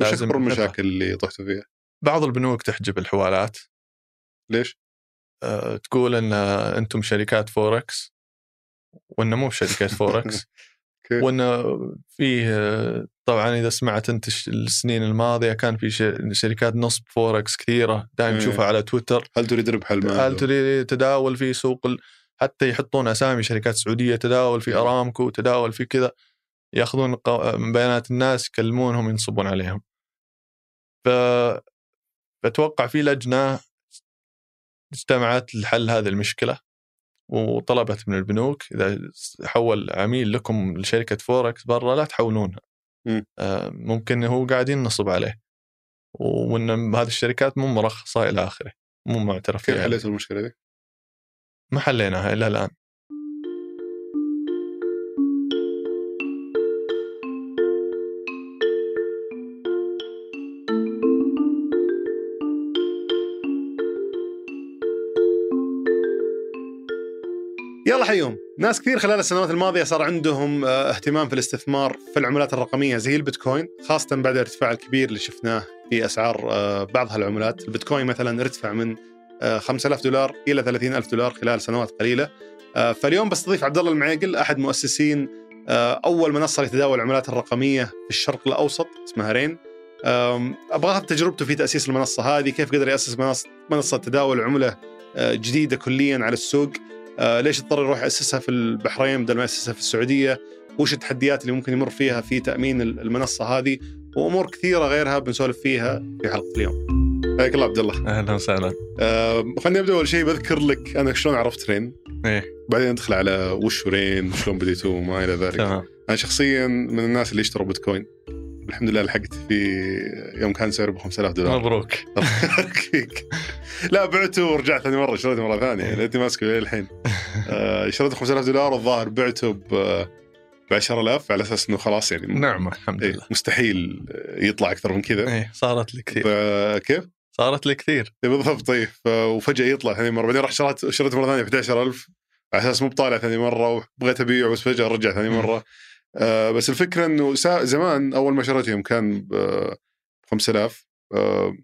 وش لازم أكبر. المشاكل اللي طحتوا فيها؟ بعض البنوك تحجب الحوالات ليش؟ آه، تقول إن أنتم شركات فوركس وانه مو شركات فوركس؟ وانه فيه طبعا إذا سمعت أنت السنين الماضية كان في شركات نصب فوركس كثيرة دائما إيه. تشوفها على تويتر هل تريد ربح المال؟ هل تريد تداول في سوق. حتى يحطون أسامي شركات سعودية تداول في إيه. أرامكو تداول في كذا ياخذون من بيانات الناس يكلمونهم ينصبون عليهم. ف بتوقع في لجنة اجتمعت لحل هذه المشكلة وطلبت من البنوك إذا حول عميل لكم لشركة فوركس برا لا تحولونها. آه، ممكن هو قاعدين نصب عليه. وإن هذه الشركات مو مرخصة إلى آخره مو معترف كيف فيها حليتوا المشكلة دي؟ ما حليناها إلى الآن. يلا حيهم ناس كثير خلال السنوات الماضية صار عندهم آه، اهتمام في الاستثمار في العملات الرقمية زي البيتكوين خاصة بعد الارتفاع الكبير اللي شفناه في أسعار آه، بعض هالعملات. البيتكوين مثلا ارتفع من آه، 5000 دولار إلى 30000 دولار خلال سنوات قليلة. آه، فاليوم بستضيف عبد الله المعيقل أحد مؤسسين آه، أول منصة لتداول العملات الرقمية في الشرق الأوسط اسمها رين. أبغى اخذ تجربته في تأسيس المنصة هذه كيف قدر يأسس منصة تداول عملة آه، جديدة كليا على السوق. آه، ليش اضطر يروح يأسسها في البحرين بدل ما يأسسها في السعودية؟ وش التحديات اللي ممكن يمر فيها في تأمين المنصة هذه؟ وأمور كثيرة غيرها بنسولف فيها في حلقة اليوم. حياك الله عبد الله. أهلا وسهلا. آه خليني أبدأ أول شيء بذكر لك أنا شلون عرفت رين. إيه. بعدين ندخل على وش رين وشلون بديتوا وما إلى ذلك. تمام. أنا شخصيا من الناس اللي اشتروا بيتكوين. الحمد لله لحقت في يوم كان سعره ب 5000 دولار. مبروك. فيك لا بعته ورجعت ثاني مرة شريته مرة ثانية لقيتني ماسكه إلى الحين. آه، شريته ب 5000 دولار والظاهر بعته ب ب 10000 على أساس إنه خلاص يعني نعمة الحمد إيه، لله. مستحيل يطلع أكثر من كذا. إيه صارت لي كثير. كيف؟ صارت لي كثير. إيه، بالضبط طيب وفجأة يطلع ثاني مرة. بعدين رحت شريت شريته مرة ثانية ب 11000 على أساس مو بطالع ثاني مرة وبغيت ابيعه بس فجأة رجع ثاني مرة. آه بس الفكرة إنه سا- زمان أول ما شريته يوم كان ب 5000 آه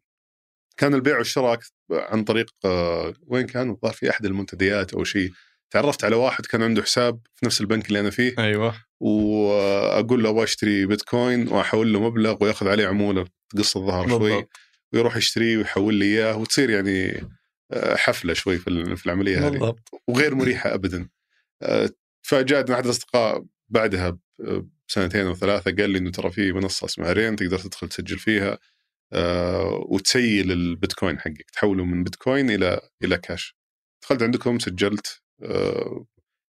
كان البيع والشراء عن طريق آه وين كان؟ الظاهر في أحد المنتديات أو شيء. تعرفت على واحد كان عنده حساب في نفس البنك اللي أنا فيه. أيوه. وأقول له أبغى أشتري بيتكوين وأحول له مبلغ ويأخذ عليه عمولة تقص الظهر شوي. ويروح يشتريه ويحول لي إياه وتصير يعني آه، حفلة شوي في ال- في العملية هذه. بالضبط. وغير مريحة ابدا. آه، فجاء أحد الأصدقاء بعدها بسنتين أو ثلاثة قال لي إنه ترى في منصة اسمها رين تقدر تدخل تسجل فيها. آه، وتسيل البيتكوين حقك تحوله من بيتكوين إلى إلى كاش دخلت عندكم سجلت آه،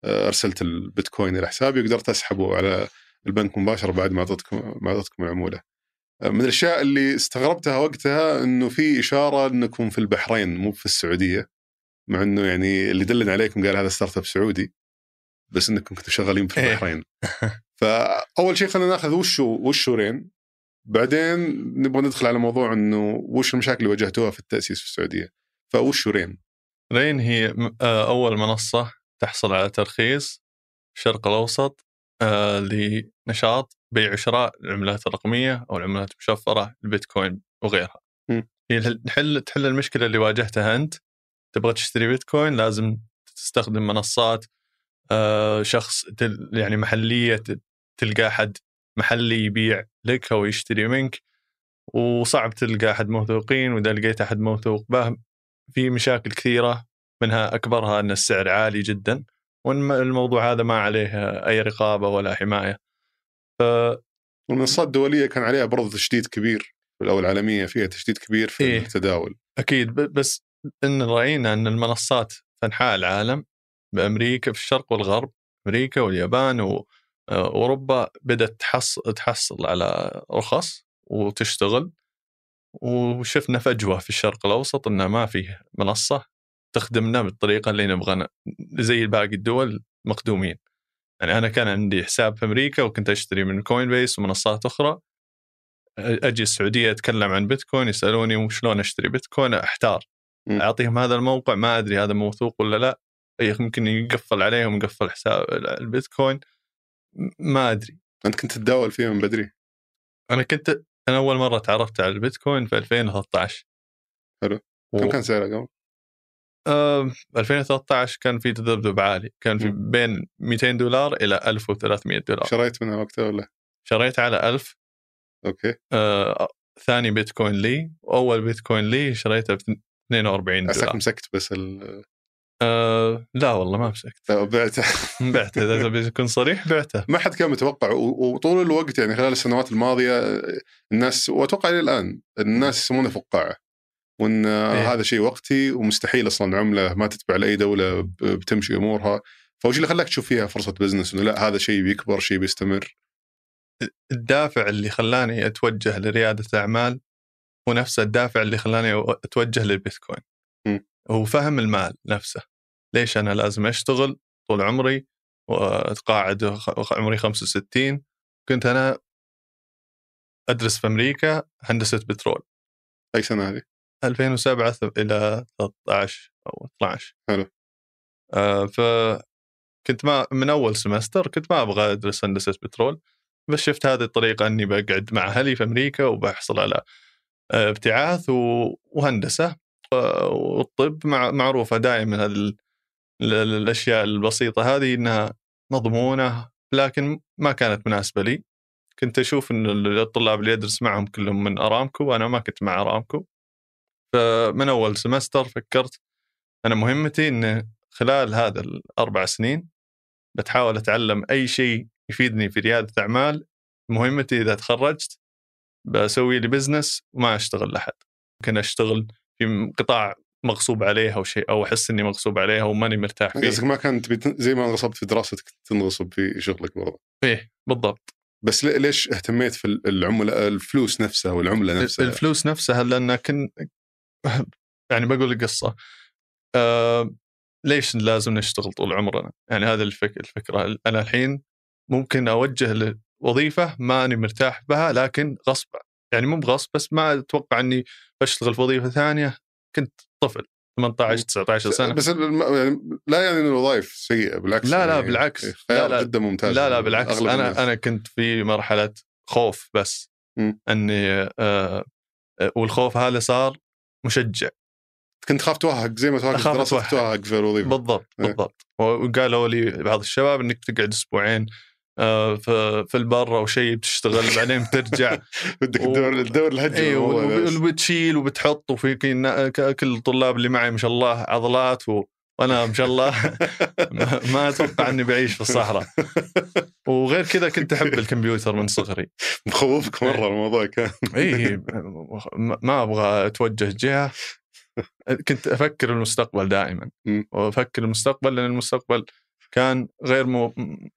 آه، أرسلت البيتكوين إلى حسابي وقدرت أسحبه على البنك مباشرة بعد ما اعطيتكم ما اعطيتكم العموله آه، من الأشياء اللي استغربتها وقتها إنه في إشارة إنكم في البحرين مو في السعودية مع إنه يعني اللي دلنا عليكم قال هذا startup سعودي بس إنكم كنتوا شغالين في إيه. البحرين. فأول شيء خلينا ناخذ وشو وشو رين؟ بعدين نبغى ندخل على موضوع إنه وش المشاكل اللي واجهتوها في التأسيس في السعودية؟ فوشو رين رين هي آه، أول منصة تحصل على ترخيص في الشرق الأوسط آه، لنشاط بيع وشراء العملات الرقمية أو العملات المشفرة البيتكوين وغيرها. هي تحل تحل المشكلة اللي واجهتها أنت. تبغى تشتري بيتكوين لازم تستخدم منصات آه، شخص يعني محلية تلقى احد محلي يبيع لك أو يشتري منك وصعب تلقى أحد موثوقين وإذا لقيت أحد موثوق به في مشاكل كثيرة منها أكبرها أن السعر عالي جدا وإن الموضوع هذا ما عليه أي رقابة ولا حماية. ف والمنصات الدولية كان عليها برضه تشديد كبير أو العالمية فيها تشديد كبير في إيه. التداول أكيد بس إن رأينا إن المنصات في انحاء العالم بأمريكا في الشرق والغرب أمريكا واليابان واوروبا بدأت تحص تحصل على رخص وتشتغل وشفنا فجوة في الشرق الأوسط إنه ما فيه منصة تخدمنا بالطريقة اللي نبغى زي باقي الدول مخدومين. يعني أنا كان عندي حساب في أمريكا وكنت أشتري من Coinbase ومنصات أخرى أجي السعودية أتكلم عن بيتكوين يسألوني وشلون أشتري بيتكوين أحتار. أعطيهم هذا الموقع ما أدري هذا موثوق ولا لا يمكن يقفل عليهم يقفل حساب البيتكوين ما أدري. أنت كنت تتداول فيها من بدري؟ أنا كنت أنا أول مرة تعرفت على البيتكوين في 2013 حلو. و... كم كان سعره قبل؟ آه 2013 كان في تذبذب عالي. كان في. بين 200 دولار إلى 1300 دولار. شريت منها وقتها ولا؟ شريت على 1000 أوكي. آه ثاني بيتكوين لي. واول بيتكوين لي شريته ب 42 عساك دولار. مسكت بس ال... آه لا والله ما مسكت. بعته. بعته إذا تبي تكون صريح بعته. ما حد كان متوقع وطول الوقت يعني خلال السنوات الماضية آه، الناس وأتوقع إلى الآن الناس يسمونه فقاعة. وإن إيه. هذا شيء وقتي ومستحيل أصلا عمله ما تتبع لأي دولة بتمشي أمورها. فوش اللي خلاك تشوف فيها فرصة بزنس؟ إنه لا هذا شيء بيكبر شيء بيستمر. الدافع اللي خلاني أتوجه لريادة اعمال هو نفس الدافع اللي خلاني أتوجه للبيتكوين. م. هو فهم المال نفسه. ليش أنا لازم أشتغل طول عمري وأتقاعد عمري 65 كنت أنا أدرس في أمريكا هندسة بترول. أي سنة هذه؟ 2007 ث- إلى 13 أو 12 حلو. آه ف كنت ما من أول سمستر كنت ما أبغى أدرس هندسة بترول بس شفت هذه الطريقة إني بقعد مع أهلي في أمريكا وبحصل على آه، ابتعاث وهندسة. والطب مع معروفة دائما هذه ال- ال- الأشياء البسيطة هذه إنها مضمونة لكن ما كانت مناسبة لي. كنت أشوف إن الطلاب اللي ادرس معهم كلهم من أرامكو وأنا ما كنت مع أرامكو. فمن أول semester فكرت أنا مهمتي إن خلال هذا الأربع سنين بتحاول أتعلم أي شيء يفيدني في ريادة أعمال. مهمتي إذا تخرجت بسوي لي business وما أشتغل لأحد. ممكن أشتغل في قطاع مغصوب عليه أو شيء أو أحس إني مغصوب عليه أو ماني مرتاح قصدك فيه ما كانت تن- زي ما انغصبت في دراستك تنغصب في شغلك برضه. إيه بالضبط. بس لي- ليش اهتميت في ال- العملة الفلوس نفسها والعملة نفسها؟ الفلوس نفسها لأن كن يعني بقول لك قصة. آه ليش لازم نشتغل طول عمرنا؟ يعني هذا الفك... الفكرة. أنا الحين ممكن أوجه لوظيفة ماني مرتاح بها لكن غصب يعني مو بغصب بس ما أتوقع إني بشتغل في وظيفة ثانية كنت طفل 18 19 سنة بس يعني لا يعني ان الوظائف سيئة بالعكس لا، لا، يعني بالعكس. خيار لا، لا. جدا ممتاز لا لا بالعكس أغلب أنا الناس. أنا كنت في مرحلة خوف بس مم. إني آه والخوف هذا صار مشجع كنت خاف توهق زي ما توهق أتوهق. توهق في الوظيفة بالضبط إيه. بالضبط وقالوا لي بعض الشباب إنك تقعد أسبوعين في في البر أو شيء بتشتغل بعدين بترجع. بدك الدور الدور الهجر اي والله بس. وبتشيل وبتحط وفي كل الطلاب اللي معي ما شاء الله عضلات و... وأنا ما شاء الله ما- أتوقع إني بعيش في الصحراء. وغير كذا كنت أحب الكمبيوتر من صغري. مخوفك مرة الموضوع كان. اي ما ما أبغى أتوجه جهة. كنت أفكر المستقبل دائما. وأفكر المستقبل لأن المستقبل كان غير مو آه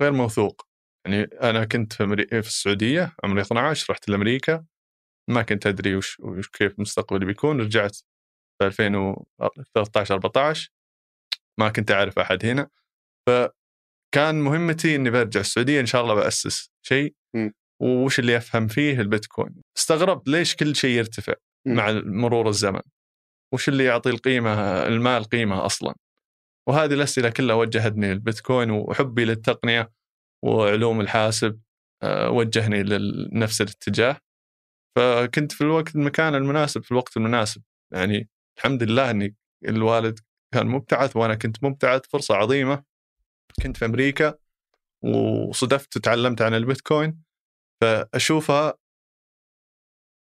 غير موثوق. يعني أنا كنت في. في السعودية عمري 12 رحت لأمريكا. ما كنت أدري وش, وش كيف مستقبلي بيكون. رجعت في 2013 14 ما كنت أعرف أحد هنا. فكان مهمتي إني برجع السعودية إن شاء الله بأسس شيء. وش اللي أفهم فيه؟ البيتكوين. استغربت ليش كل شيء يرتفع. مع مرور الزمن. وش اللي يعطي القيمة المال قيمة أصلا؟ وهذه الأسئلة كلها وجهتني للبيتكوين وحبي للتقنية وعلوم الحاسب آه، وجهني لنفس الاتجاه. فكنت في الوقت المكان المناسب في الوقت المناسب. يعني الحمد لله إني الوالد كان مبتعث وأنا كنت مبتعث فرصة عظيمة. كنت في أمريكا وصدفت تعلمت عن البيتكوين. فأشوفها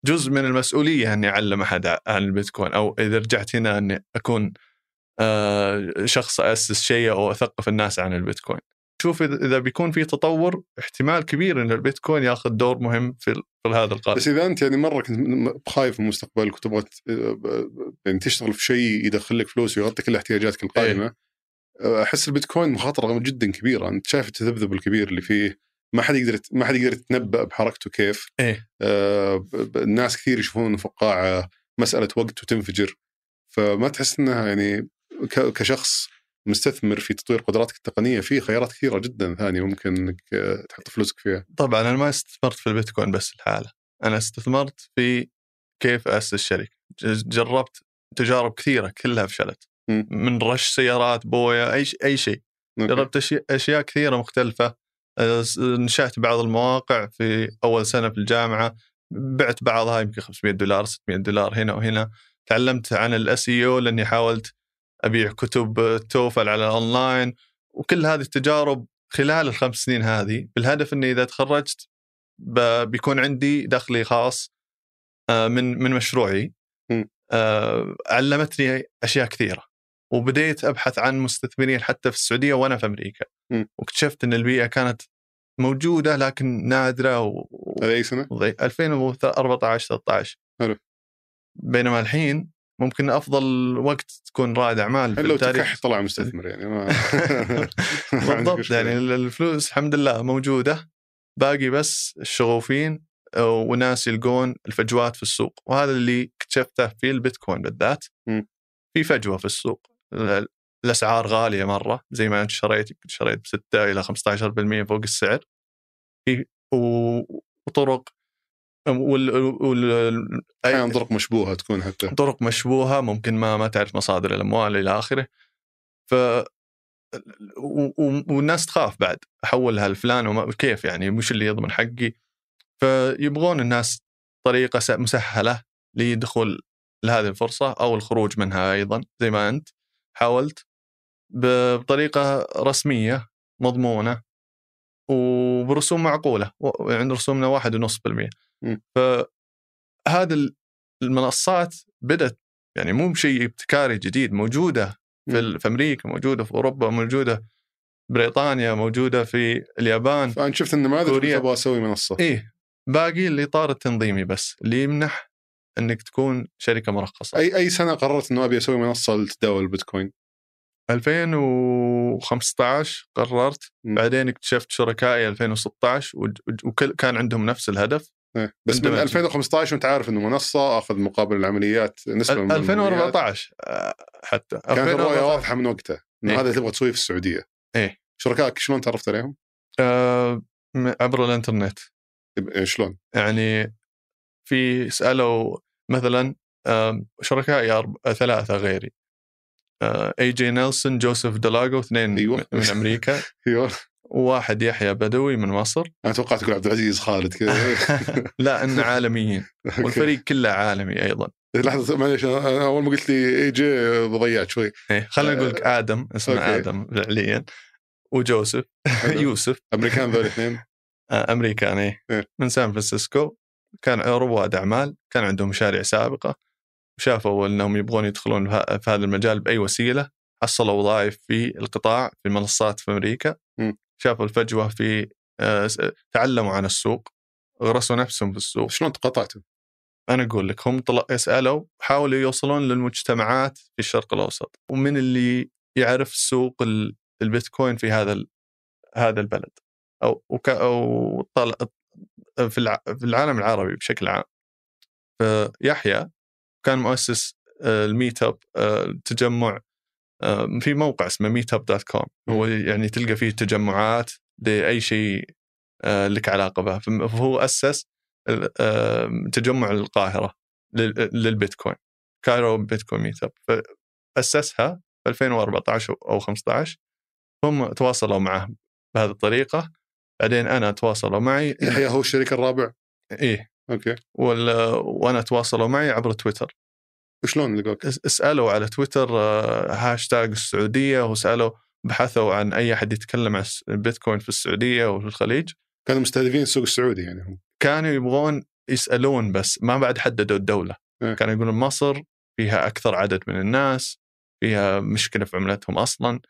جزء من المسؤولية إني أعلم أحد عن البيتكوين أو إذا رجعت هنا إني أكون شخص أسس شيء أو أثقف الناس عن البيتكوين. شوف إذا بيكون في تطور احتمال كبير إن البيتكوين ياخذ دور مهم في في هذا القرن. بس إذا أنت يعني مرة كنت خايف من مستقبلك وتبغى ت- يعني تشتغل في شيء يدخل لك فلوس ويغطي كل احتياجاتك القادمة أحس البيتكوين مخاطرة جدا كبيرة. أنت شايف التذبذب الكبير اللي فيه ما حد يقدر ما حد يقدر يتنبأ بحركته كيف. إيه. آه، الناس كثير يشوفون فقاعة مسألة وقت وتنفجر. فما تحس إنها يعني كشخص مستثمر في تطوير قدراتك التقنية في خيارات كثيرة جدا ثانية ممكن إنك آه، تحط فلوسك فيها. طبعا أنا ما استثمرت في البيتكوين بس الحاله أنا استثمرت في كيف أسس شركه ج- جربت تجارب كثيرة كلها فشلت. من رش سيارات بويا أي أي شيء. جربت أشي- أشياء كثيرة مختلفة. آه، نشأت بعض المواقع في أول سنة في الجامعة. بعت بعضها يمكن 500 دولار 600 دولار هنا وهنا. تعلمت عن ال SEO لأني حاولت أبيع كتب TOEFL على الاونلاين وكل هذه التجارب خلال الخمس سنين هذه بالهدف إني إذا تخرجت بيكون عندي دخلي خاص آه، من من مشروعي آه، علمتني أشياء كثيرة وبديت أبحث عن مستثمرين حتى في السعودية وأنا في أمريكا. واكتشفت إن البيئة كانت موجودة لكن نادرة و... أي سنة؟ 2014 13 حلو بينما الحين ممكن أفضل وقت تكون رائد أعمال في لو تكح طلع مستثمر يعني ما بالضبط يعني الفلوس الحمد لله موجودة باقي بس الشغوفين وناس يلقون الفجوات في السوق وهذا اللي اكتشفته في البيتكوين بالذات. في فجوة في السوق الأسعار غالية مرة زي ما أنت شريت شريت ب 6 إلى 15% فوق السعر. وطرق وال, وال... أحيانا طرق مشبوهة تكون حتى. طرق مشبوهة ممكن ما ما تعرف مصادر الأموال إلى آخره. ف و... والناس تخاف بعد احولها لفلان وما كيف يعني؟ مش اللي يضمن حقي؟ فيبغون الناس طريقة مسهلة لدخول لهذه الفرصة أو الخروج منها أيضا زي ما أنت حاولت بطريقة رسمية مضمونة وبرسوم معقولة عند يعني رسومنا 1.5% إمم. فهذا المنصات بدأت يعني مو بشيء ابتكاري جديد موجودة في, إمم. في أمريكا موجودة في أوروبا موجودة بريطانيا موجودة في اليابان فأنا شفت النماذج كوريا. أبغى أسوي منصة. إيه باقي الإطار التنظيمي بس اللي يمنح أنك تكون شركة مرخصة. أي أي سنة قررت أنه أبي أسوي منصة لتداول البيتكوين؟ 2015 قررت م. بعدين اكتشفت شركائي 2016 وكان عندهم نفس الهدف إيه. بس من 2015 وانت عارف إنه منصة أخذ مقابل العمليات نسبة من 2014 آه، حتى كانت الرؤية واضحة من وقتها إنه إيه؟ هذا تبغى تسويه في السعودية إيه شركائك شلون تعرفت عليهم؟ آه عبر الإنترنت إيه، شلون؟ يعني في سألوا مثلا شركائي ثلاثة غيري AJ Nelson جوزيف دلاغو اثنين أيوة. من أمريكا أيوه وواحد يحيى بدوي من مصر. أنا توقعت تقول عبد العزيز خالد كذا. لا إن عالميين. والفريق كله عالمي أيضا. لحظة معليش أول ما قلت لي AJ ضيعت شوي. إيه خلينا نقول لك آه، آدم اسمه okay. آدم فعليا. وجوزيف يوسف. أمريكان ذول الاثنين آه، أمريكان إيه. من سان فرانسيسكو. كان رواد أعمال. كان عندهم مشاريع سابقة. وشافوا أنهم يبغون يدخلون في هذا المجال بأي وسيلة. حصلوا وظائف في القطاع في المنصات في أمريكا. شافوا الفجوة في آه، تعلموا عن السوق غرسوا نفسهم في السوق. شلون تقاطعتوا؟ أنا أقول لك هم طلع يسالوا حاولوا يوصلون للمجتمعات في الشرق الأوسط. ومن اللي يعرف سوق البيتكوين في هذا هذا البلد. أو وك أو طلع في العالم العربي بشكل عام. فيحيى كان مؤسس آه، ال meetup آه، تجمع آه، في موقع اسمه meetup dot com هو يعني تلقى فيه تجمعات لأي شيء لك علاقة به فهو أسس تجمع القاهرة للبيتكوين. Cairo Bitcoin Meetup فأسسها في 2014 أو 15 هم تواصلوا معه بهذه الطريقة. بعدين أنا تواصلوا معي. يحيى هو الشريك الرابع؟ إيه. okay. وال... وأنا تواصلوا معي عبر تويتر. وشلون لقوك؟ اسألوا على تويتر آه، هاشتاج السعودية وسألوا بحثوا عن أي أحد يتكلم عن البيتكوين في السعودية وفي الخليج كانوا مستهدفين السوق السعودي يعني هم كانوا يبغون يسألون بس ما بعد حددوا الدولة إيه؟ كانوا يقولون مصر فيها أكثر عدد من الناس فيها مشكلة في عملتهم أصلا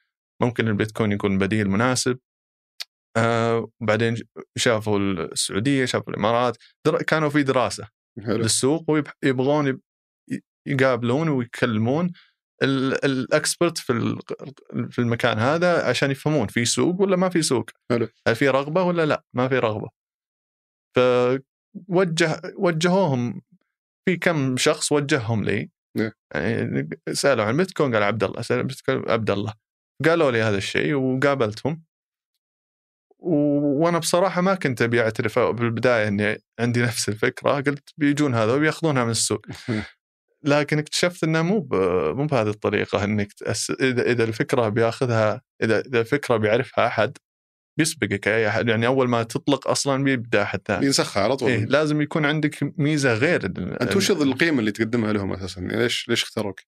ممكن البيتكوين يكون بديل مناسب آه بعدين شافوا السعودية شافوا الإمارات كانوا في دراسة حلو. للسوق ويبغون يقابلون ويكلمون الاكسبرت في في المكان هذا عشان يفهمون في سوق ولا ما في سوق. حلو. هل في رغبة ولا لا؟ ما في رغبة. فوجه وجهوهم في كم شخص وجههم لي. نعم. يعني سألوا عن بيتكوين قال عبد الله سالوا عبد الله قالوا لي هذا الشيء وقابلتهم. وأنا بصراحة ما كنت أبي أعترف بالبدايه إني عندي نفس الفكرة قلت بيجون هذا وبيأخذونها من السوق. لكن اكتشفت إنه مو مو بهذه الطريقة إنك تأس... إذا إذا الفكرة بياخذها إذا إذا الفكرة بيعرفها أحد بيسبقك أي أحد يعني أول ما تطلق أصلا بيبدأ احد ثاني ينسخها على طول إيه لازم يكون عندك ميزة غير أنت وش القيمة اللي تقدمها لهم أساسا؟ يعني ليش ليش اختاروك؟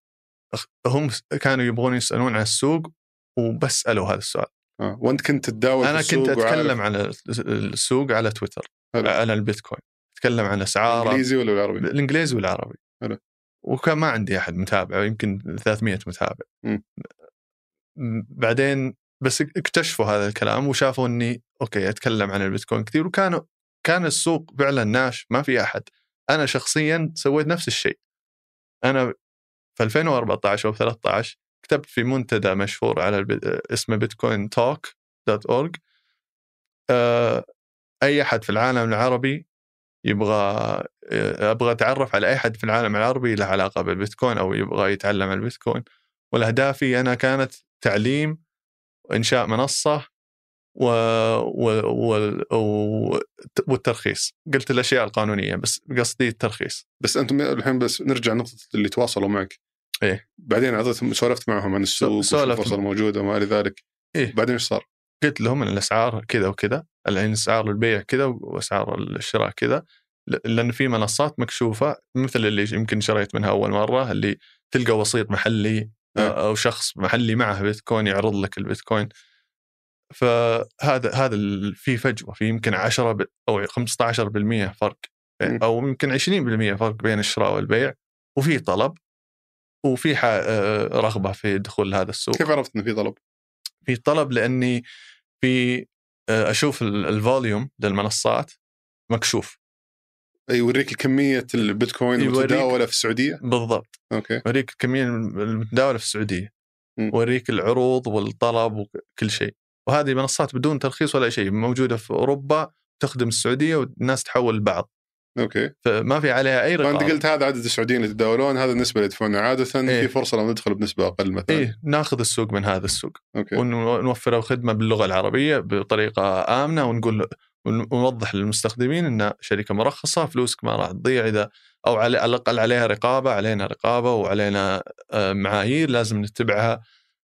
هم كانوا يبغون يسألون عن السوق وبس سألوا هذا السؤال آه. وأنت كنت تتداول في أنا كنت أتكلم عن السوق على تويتر حلو. على البيتكوين أتكلم عن اسعاره الانجليزي ولا بالعربي؟ الإنجليزي والعربي حلو. وكان ما عندي أحد متابع يمكن 300 متابع. م- بعدين بس اكتشفوا هذا الكلام وشافوا إني okay أتكلم عن البيتكوين كثير وكانوا كان السوق فعلا niche ما في أحد أنا شخصيا سويت نفس الشيء أنا في 2014 أو 13 كتبت في منتدى مشهور على. اسمه Bitcointalk dot org أي أحد في العالم العربي يبغى أبغى أتعرف على أي احد في العالم العربي له علاقة بالبيتكوين أو يبغى يتعلم البيتكوين والاهدافي أنا كانت تعليم وانشاء منصة و... و... و... و... والترخيص قلت الأشياء القانونية بس قصدي الترخيص بس أنتم الحين بس نرجع نقطه اللي تواصلوا معك إيه. بعدين اعطيتهم سولفت معهم عن السوق وش سولفت. الفرصة الموجودة وما إلى ذلك إيه. بعدين إيش صار؟ قلت لهم ان الأسعار كذا وكذا الحين أسعار البيع كذا وأسعار الشراء كذا لأن في منصات مكشوفة مثل اللي يمكن شريت منها أول مرة اللي تلقى وسيط محلي آه. أو شخص محلي معه بيتكوين يعرض لك البيتكوين فهذا هذا في فجوة في يمكن 10 ب- أو 15% فرق مم. أو يمكن 20% فرق بين الشراء والبيع وفي طلب وفي آه، رغبة في دخول هذا السوق كيف عرفت انه في طلب؟ في طلب لأني في آه، أشوف ال- الفوليوم للمنصات مكشوف يوريك كميه البيتكوين يوريك. المتداولة في السعودية؟ بالضبط okay اوريك الكمية المتداولة في السعودية م. اوريك العروض والطلب وكل شيء وهذه منصات بدون ترخيص ولا شيء موجودة في أوروبا تخدم السعودية والناس تحول لبعض okay. فما في عليها أي فانت رقابة. قلت هذا عدد السعوديين اللي يتداولون هذا النسبة اللي يدفعونها عاده إيه. في فرصة لو ندخل بنسبة أقل مثلا. إيه ناخذ السوق من هذا السوق. okay. ونوفر له خدمة باللغة العربية بطريقة آمنة ونقول ونوضح للمستخدمين إن شركة مرخصة فلوسك ما راح تضيع. إذا أو على على الأقل عليها رقابة علينا رقابة وعلينا آه، معايير لازم نتبعها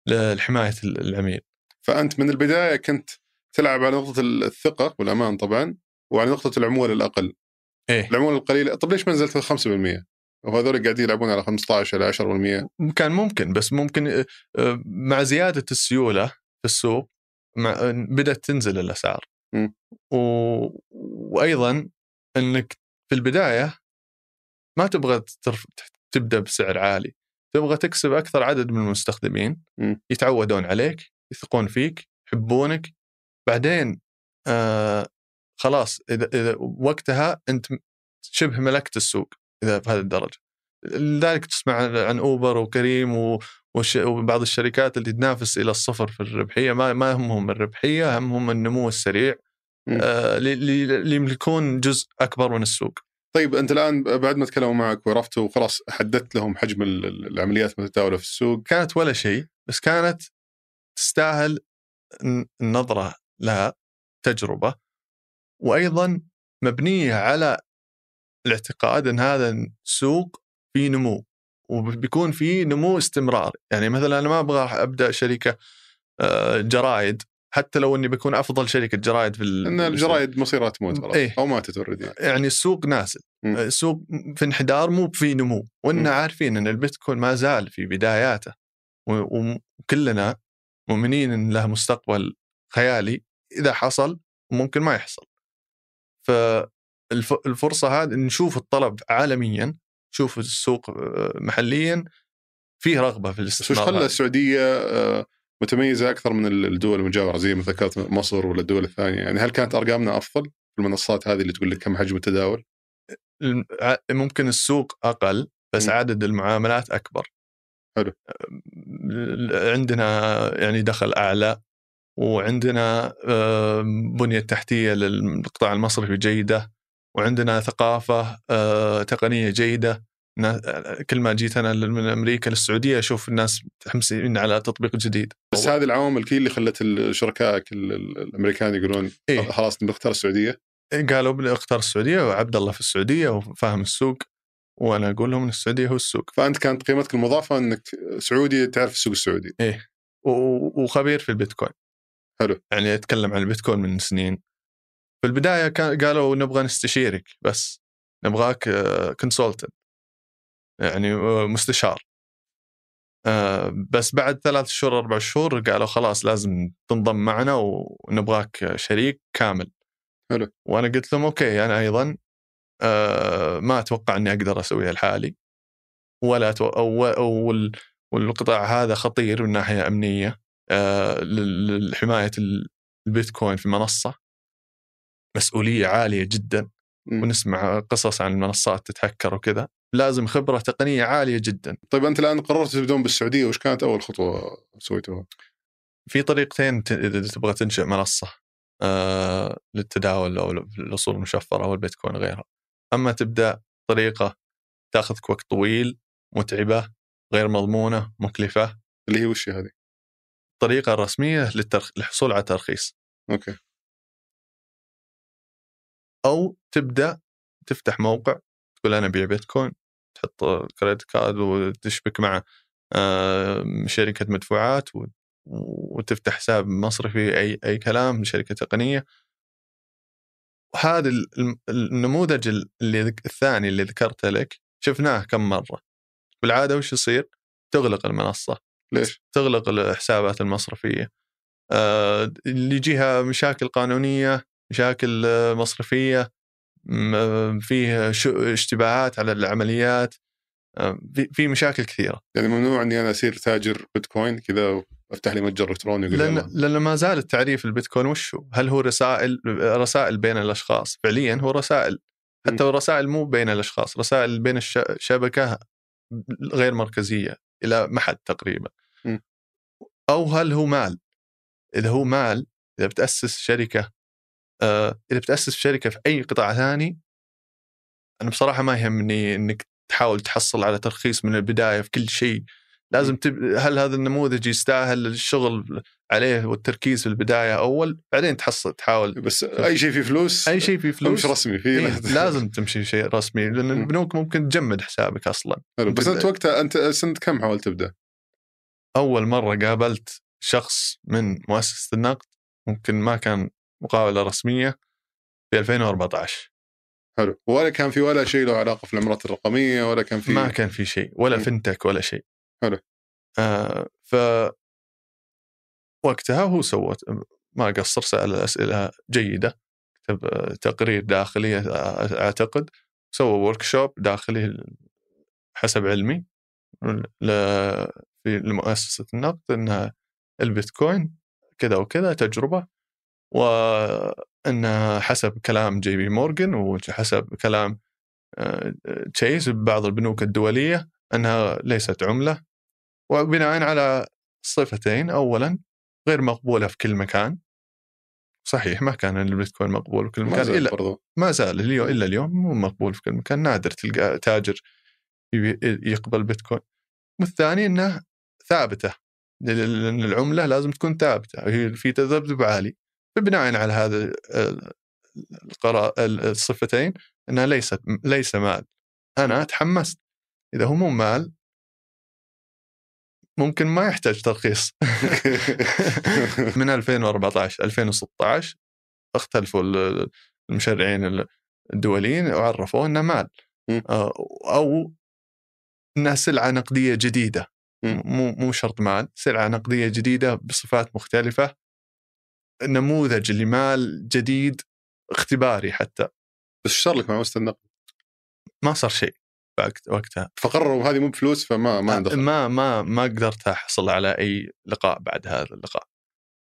لحماية العميل. فأنت من البداية كنت تلعب على نقطة الثقة والأمان طبعا وعلى نقطة العمولة الأقل. إيه. العموله القليله طب ليش ما نزلت 5% وهذول قاعدين يلعبون على 15 إلى 10% كان ممكن بس ممكن آه، آه، مع زيادة السيولة في السوق مع آه، بدأت تنزل الأسعار. م. و... وأيضا إنك في البداية ما تبغى ترف... تبدأ بسعر عالي. تبغى تكسب أكثر عدد من المستخدمين. م. يتعودون عليك يثقون فيك يحبونك. بعدين آه خلاص إذا إذا وقتها أنت شبه ملكت السوق إذا بهذه الدرجة. لذلك تسمع عن اوبر وكريم و... وش... وبعض الشركات اللي تنافس إلى الصفر في الربحية ما ما همهم الربحية همهم النمو السريع. آه اللي يملكون جزء أكبر من السوق. طيب أنت الآن بعد ما تكلموا معك وعرفتوا وخلاص حددت لهم حجم ال- ال- العمليات المتداولة في السوق. كانت ولا شيء بس كانت تستاهل النظرة لها تجربة. وأيضا مبنية على الاعتقاد أن هذا السوق فيه نمو وبيكون فيه نمو استمرار. يعني مثلا أنا ما أبغى أبدأ شركة آه، جرائد حتى لو أني بكون أفضل شركة جرائد في إن الجرايد مصيرها تموت خلاص إيه. أو ماتت اوريدي يعني. السوق نازل. م. السوق في انحدار مو في نمو. وإننا. عارفين أن البيتكوين ما زال في بداياته. وكلنا مؤمنين أن له مستقبل خيالي. إذا حصل ممكن ما يحصل. فالفرصة هذه نشوف الطلب عالميا نشوف السوق آه، محليا فيه رغبة في بس الاستثمار خلى هذا. السعودية آه، متميزة أكثر من الدول المجاورة زي ما ذكرت مصر ولا الدول الثانية يعني هل كانت أرقامنا أفضل في المنصات هذه اللي تقول لك كم حجم التداول؟ ممكن السوق أقل بس م. عدد المعاملات أكبر حلو. عندنا يعني دخل أعلى وعندنا آم، بنية تحتية للقطاع المصرفي جيده وعندنا ثقافة تقنية جيدة. نا- كل ما جيت أنا من أمريكا للسعودية أشوف الناس متحمسين على تطبيق جديد. بس هذه العوامل كي اللي خلت شركائك ال- ال- الأمريكان يقولون إيه. خلاص نختار السعودية قالوا بل- اختار السعودية وعبد الله في السعودية وفاهم السوق وأنا أقول لهم إن السعودية هو السوق. فأنت كانت قيمتك المضافة إنك سعودي تعرف السوق السعودي. و- وخبير في البيتكوين. حلو. يعني أتكلم عن البيتكوين من سنين. في البداية كان قالوا نبغى نستشيرك بس نبغاك consultant يعني آه، مستشار. آه، بس بعد ثلاث شهور أربع شهور قالوا خلاص لازم تنضم معنا ونبغاك شريك كامل. حلو. وأنا قلت لهم okay أنا أيضا آه، ما أتوقع إني أقدر أسويها لحالي. ولا أتو... أو... أو... والقطاع هذا خطير من ناحية أمنية. آه، لحماية البيتكوين في منصة. مسؤولية عالية جدا. ونسمع قصص عن المنصات تتهكر وكذا. لازم خبرة تقنية عالية جدا. طيب أنت الآن قررت تبدون بالسعودية. وش كانت أول خطوة سويتوها؟ في طريقتين إذا تبغى تنشئ منصة آه للتداول أو الاصول المشفرة أو البيتكوين وغيرها. أما تبدأ طريقة تأخذك وقت طويل متعبة غير مضمونة مكلفة. اللي هي وش هذه؟ الطريقة الرسمية للترخ... للحصول على ترخيص okay. أو تبدأ تفتح موقع تقول أنا أبيع بيتكوين تحط credit card وتشبك مع آه، شركة مدفوعات وتفتح حساب مصرفي أي أي كلام من شركة تقنية. وهذا النموذج اللي الثاني اللي ذكرته لك شفناه كم مرة. بالعادة وش يصير؟ تغلق المنصة. ليش؟ تغلق الحسابات المصرفية آه، اللي يجيها مشاكل قانونية مشاكل مصرفية فيه اشتباهات على العمليات في مشاكل كثيرة يعني ممنوع إني أنا أصير تاجر بيتكوين كذا وأفتح لي متجر إلكتروني لأن لأن ما زال التعريف البيتكوين وش هو؟ هل هو رسائل رسائل بين الأشخاص؟ فعليا هو رسائل حتى الرسائل مو بين الأشخاص، رسائل بين الشبكه غير مركزية إلى محد تقريبا. أو هل هو مال؟ إذا هو مال إذا بتأسس شركة آه إذا بتأسس شركة في أي قطاع ثاني أنا بصراحة ما يهمني إنك تحاول تحصل على ترخيص من البداية في كل شيء. لازم تب... هل هذا النموذج يستاهل الشغل عليه والتركيز في البداية أول؟ بعدين تحصل تحاول بس أي شيء فيه فلوس أي شيء فيه فلوس مش رسمي فيه إيه لازم تمشي شيء رسمي لأن البنوك ممكن تجمد حسابك أصلا. بس أنت وقتها أنت سنة كم حاولت تبدأ؟ أول مرة قابلت شخص من مؤسسة النقد ممكن ما كان مقاوله رسمية في 2014 حلو. ولا كان في ولا شيء له علاقة في العملات الرقمية ولا كان في ما كان في شيء ولا fintech ولا شيء. حلو. آه ف وقتها هو سوى ما قصر سأل أسئلة جيدة كتب تقرير داخلي أعتقد سوى workshop داخلي حسب علمي في لمؤسسة النقد إنها البيتكوين كذا وكذا تجربة وان حسب كلام جي بي مورغان وحسب كلام تشيس آه، ببعض البنوك الدولية إنها ليست عملة. وبناء على صفتين اولا غير مقبولة في كل مكان. صحيح ما كان البيتكوين مقبول في كل مكان ما زال إلا ما زال اليوم إلا اليوم مو مقبول في كل مكان نادر تلقى تاجر يقبل بيتكوين. والثاني إنه ثابتة. لأن العملة لازم تكون ثابتة. هي في تذبذب عالي. فبناء على هذا القرار الصفتين إنها ليست ليس مال. أنا تحمست. إذا هو مو مال ممكن ما يحتاج ترخيص. من 2014 2016 اختلفوا المشرعين الدوليين وعرفوا إنه مال. آه، أو انها سلعه نقديه جديدة. مو مو شرط مال سلعه نقدية جديدة بصفات مختلفة نموذج لمال جديد اختباري حتى. بس صار لك مع مؤسسه النقد؟ ما صار شيء وقتها. فقرروا هذه مو بفلوس فما ما دخل. ما ما ما قدرت أحصل على أي لقاء بعد هذا اللقاء.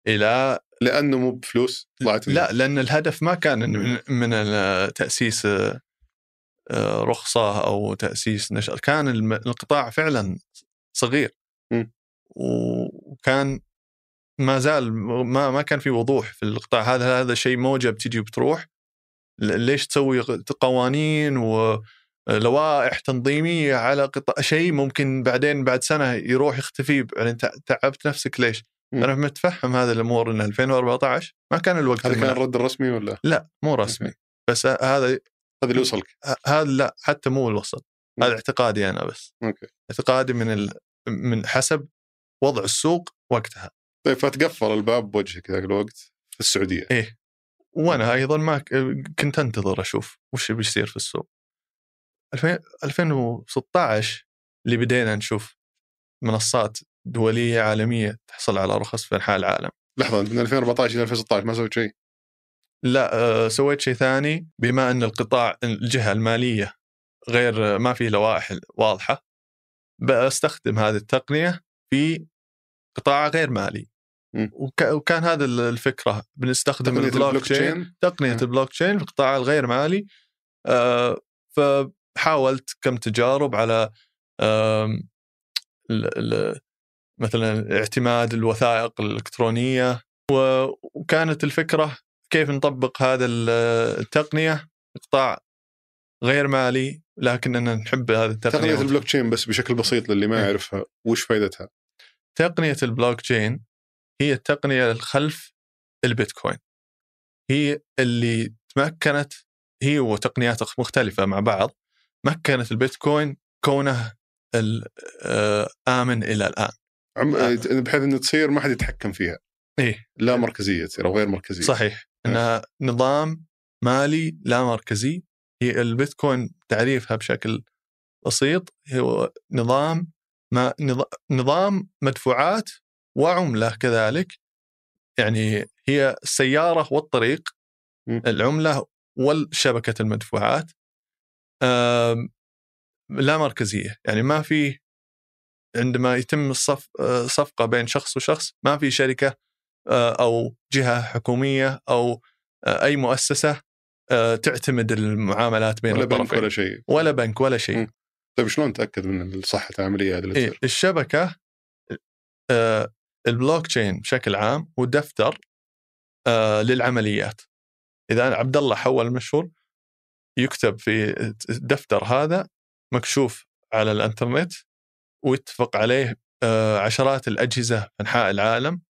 إلى لأنه مو بفلوس طلعت لا لأن الهدف ما كان من تأسيس آه، رخصة أو تأسيس نشر كان القطاع فعلا صغير. م. وكان ما زال ما ما كان في وضوح في القطاع. هذا هذا شيء موجه بتجي وبتروح. ليش تسوي قوانين ولوائح تنظيمية على قطاع شيء ممكن بعدين بعد سنة يروح يختفي. يعني تعبت نفسك ليش؟ م. أنا متفهم هذه الأمور إن 2014 ما كان الوقت هذا كان الرد الرسمي ولا؟ لا مو رسمي. بس هذا هذا اللي وصلك. هذا لا حتى مو الوصل هذا اعتقادي أنا بس. okay. اعتقادي من ال... من حسب وضع السوق وقتها. طيب فتقفل الباب بوجهك ذاك الوقت في السعودية. إيه. وأنا أيضا ما كنت أنتظر أشوف وش بيصير في السوق. 2000 2016 اللي بدينا نشوف منصات دولية عالمية تحصل على رخص في أنحاء العالم. لحظة من 2014 إلى 2016 ما سويت شيء؟ لا آه، سويت شيء ثاني بما أن القطاع الجهة المالية غير ما في لوائح واضحة بستخدم هذه التقنية في قطاع غير مالي مم. وك- وكان هذا ال- الفكرة بنستخدم البلوك تشين تقنية مم. البلوك تشين في القطاع الغير مالي آه، فحاولت كم تجارب على ال- ال- مثلا اعتماد الوثائق الإلكترونية وكانت الفكرة كيف نطبق هذا ال- التقنية في قطاع غير مالي لكننا نحب هذه التقنيه تقنية البلوك تشين بس بشكل بسيط للي ما إيه. يعرفها وش فائدتها؟ تقنية البلوك تشين هي التقنية الخلف البيتكوين. هي اللي تمكنت هي وتقنيات مختلفة مع بعض مكنت البيتكوين كونه ال- آه، آمن إلى الآن. عم... آه. بحيث إنه تصير ما حد يتحكم فيها. إيه. لا مركزية تصير أو غير مركزية. صحيح. انها نظام مالي لا مركزي هي البيتكوين تعريفها بشكل بسيط هو نظام ما نظ- نظام مدفوعات وعملة كذلك يعني هي السيارة والطريق. العملة والشبكة المدفوعات لا مركزية يعني ما في عندما يتم الصف صفقة بين شخص وشخص ما في شركة آه، أو جهة حكومية أو آه، أي مؤسسة تعتمد المعاملات بين ولا بنك الطرفين ولا شيء ولا بنك ولا شيء. طيب شلون تأكد من صحة العملية هذه اللي إيه؟ الشبكة آه، البلوك تشين بشكل عام هو دفتر آه، للعمليات إذا عبد الله حول المشهور يكتب في الدفتر هذا مكشوف على الانترنت ويتفق عليه آه، عشرات الأجهزة في انحاء العالم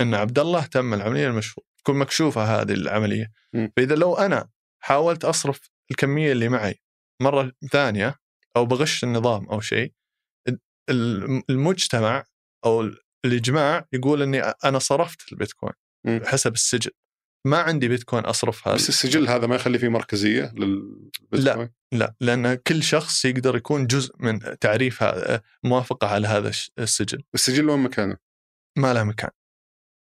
إن عبد الله تم العملية المشهور تكون مكشوفة هذه العملية م. فإذا لو أنا حاولت أصرف الكمية اللي معي مرة ثانية أو بغش النظام أو شيء ال- المجتمع أو الإجماع يقول إني أنا صرفت البيتكوين م. حسب السجل ما عندي بيتكوين أصرفها بس السجل هذا ما يخلي فيه مركزية للبيتكوين لا لأن كل شخص يقدر يكون جزء من تعريف موافقة على هذا السجل السجل وين مكانه؟ ما له مكان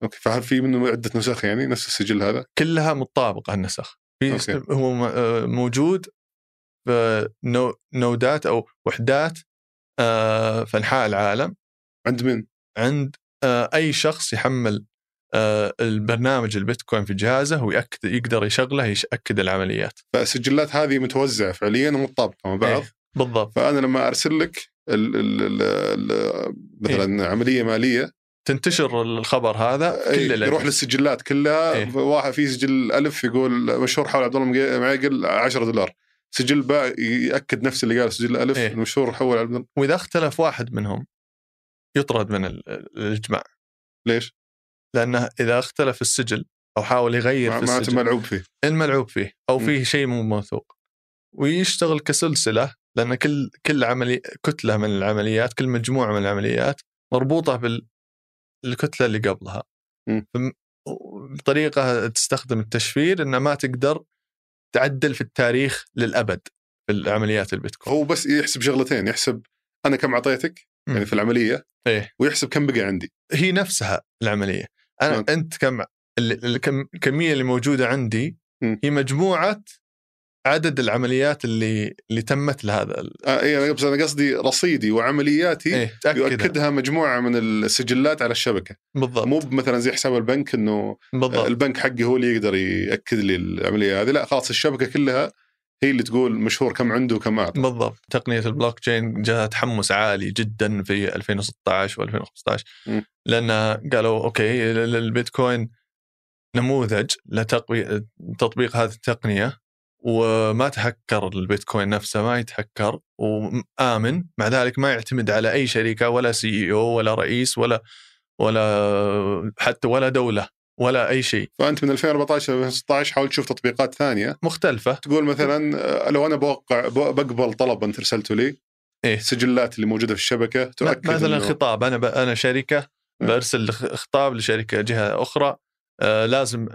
أوكي فهل في منه عدة نسخ يعني نفس السجل هذا؟ كلها مطابقة النسخ في. هو آه، موجود نودات أو وحدات آه، في أنحاء العالم. عند من؟ عند آه، أي شخص يحمل البرنامج البيتكوين في جهازه ويأكد يقدر يشغله يأكد العمليات. فالسجلات هذه متوزعة فعليا ومتطابقه مع بعض. إيه، بالضبط. فأنا لما أرسل لك ال ال ال ال مثلا عملية مالية تنتشر الخبر هذا في أي، كل يروح. للسجلات كلها إيه. واحد في سجل ألف يقول مشهور حول عبد الله معيقل 10 دولار سجل باء يأكد نفس اللي قال سجل ألف إيه. المشهور حول عبد الله وإذا اختلف واحد منهم يطرد من ال- الإجماع ليش؟ لأنه إذا اختلف السجل أو حاول يغير في السجل ملعوب فيه الملعوب فيه أو م. فيه شيء مو موثوق ويشتغل كسلسلة لأن كل كل عملي كتلة من العمليات كل مجموعة من العمليات مربوطة بالكتله اللي قبلها بطريقه تستخدم التشفير إنه ما تقدر تعدل في التاريخ للأبد في العمليات البيتكوين هو بس يحسب شغلتين يحسب أنا كم أعطيتك. يعني في العملية إيه ويحسب كم بقى عندي هي نفسها العملية أنا؟ أنت كم ال- الكم- الكميه اللي موجودة عندي م. هي مجموعة عدد العمليات اللي اللي تمت لهذا آه إيه بس أنا قصدي رصيدي وعملياتي إيه تأكدها. يؤكدها مجموعة من السجلات على الشبكة. بالضبط. مو مثلا زي حساب البنك إنه بالضبط. البنك حقي هو اللي يقدر يأكد لي العملية هذه. لا خلاص الشبكة كلها هي اللي تقول مش هو ر كم عنده وكم أعطى. بالضبط. تقنية البلوك تشين جاها تحمس عالي جدا في 2016 و2015 م. لأن قالوا okay ال- ال- البيتكوين نموذج لتطبيق تطبيق هذه التقنية. وما تهكر البيتكوين نفسه ما يتهكر وآمن. مع ذلك ما يعتمد على أي شركة ولا CEO ولا رئيس ولا ولا حتى ولا دولة ولا أي شيء. فأنت من 2014 ل 2016 حاول تشوف تطبيقات ثانية. مختلفة. تقول مثلا آه، لو أنا بوقع بقبل طلب أنت ارسلته لي إيه. السجلات اللي موجودة في الشبكة تؤكد مثلا إنه- خطاب. أنا ب... أنا شركة برسل خ- خطاب لشركة جهة أخرى آه لازم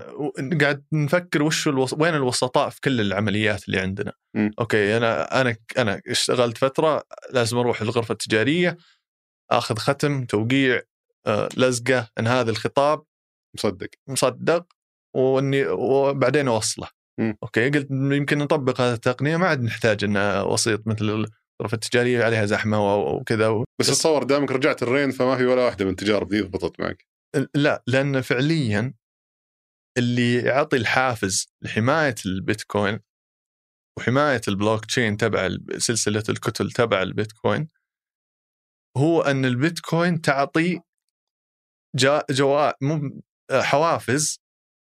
قاعد نفكر وش الوس... وين الوسطاء في كل العمليات اللي عندنا مم. أوكي أنا أنا أنا اشتغلت فترة لازم أروح الغرفه التجارية آخذ ختم توقيع آه لزقة إن هذا الخطاب مصدق مصدق وإني وبعدين أوصله مم. okay قلت يمكن نطبق هذه التقنية ما عاد نحتاج ان وسيط مثل الغرفة التجارية عليها زحمة وكذا و... بس اتصور دامك رجعت الرين فما في ولا واحدة من التجارب ذي ضبطت معك لا لأن فعليا اللي يعطي الحافز لحماية البيتكوين وحماية البلوك تشين تبع سلسلة الكتل تبع البيتكوين هو أن البيتكوين تعطي جا جوا مو حوافز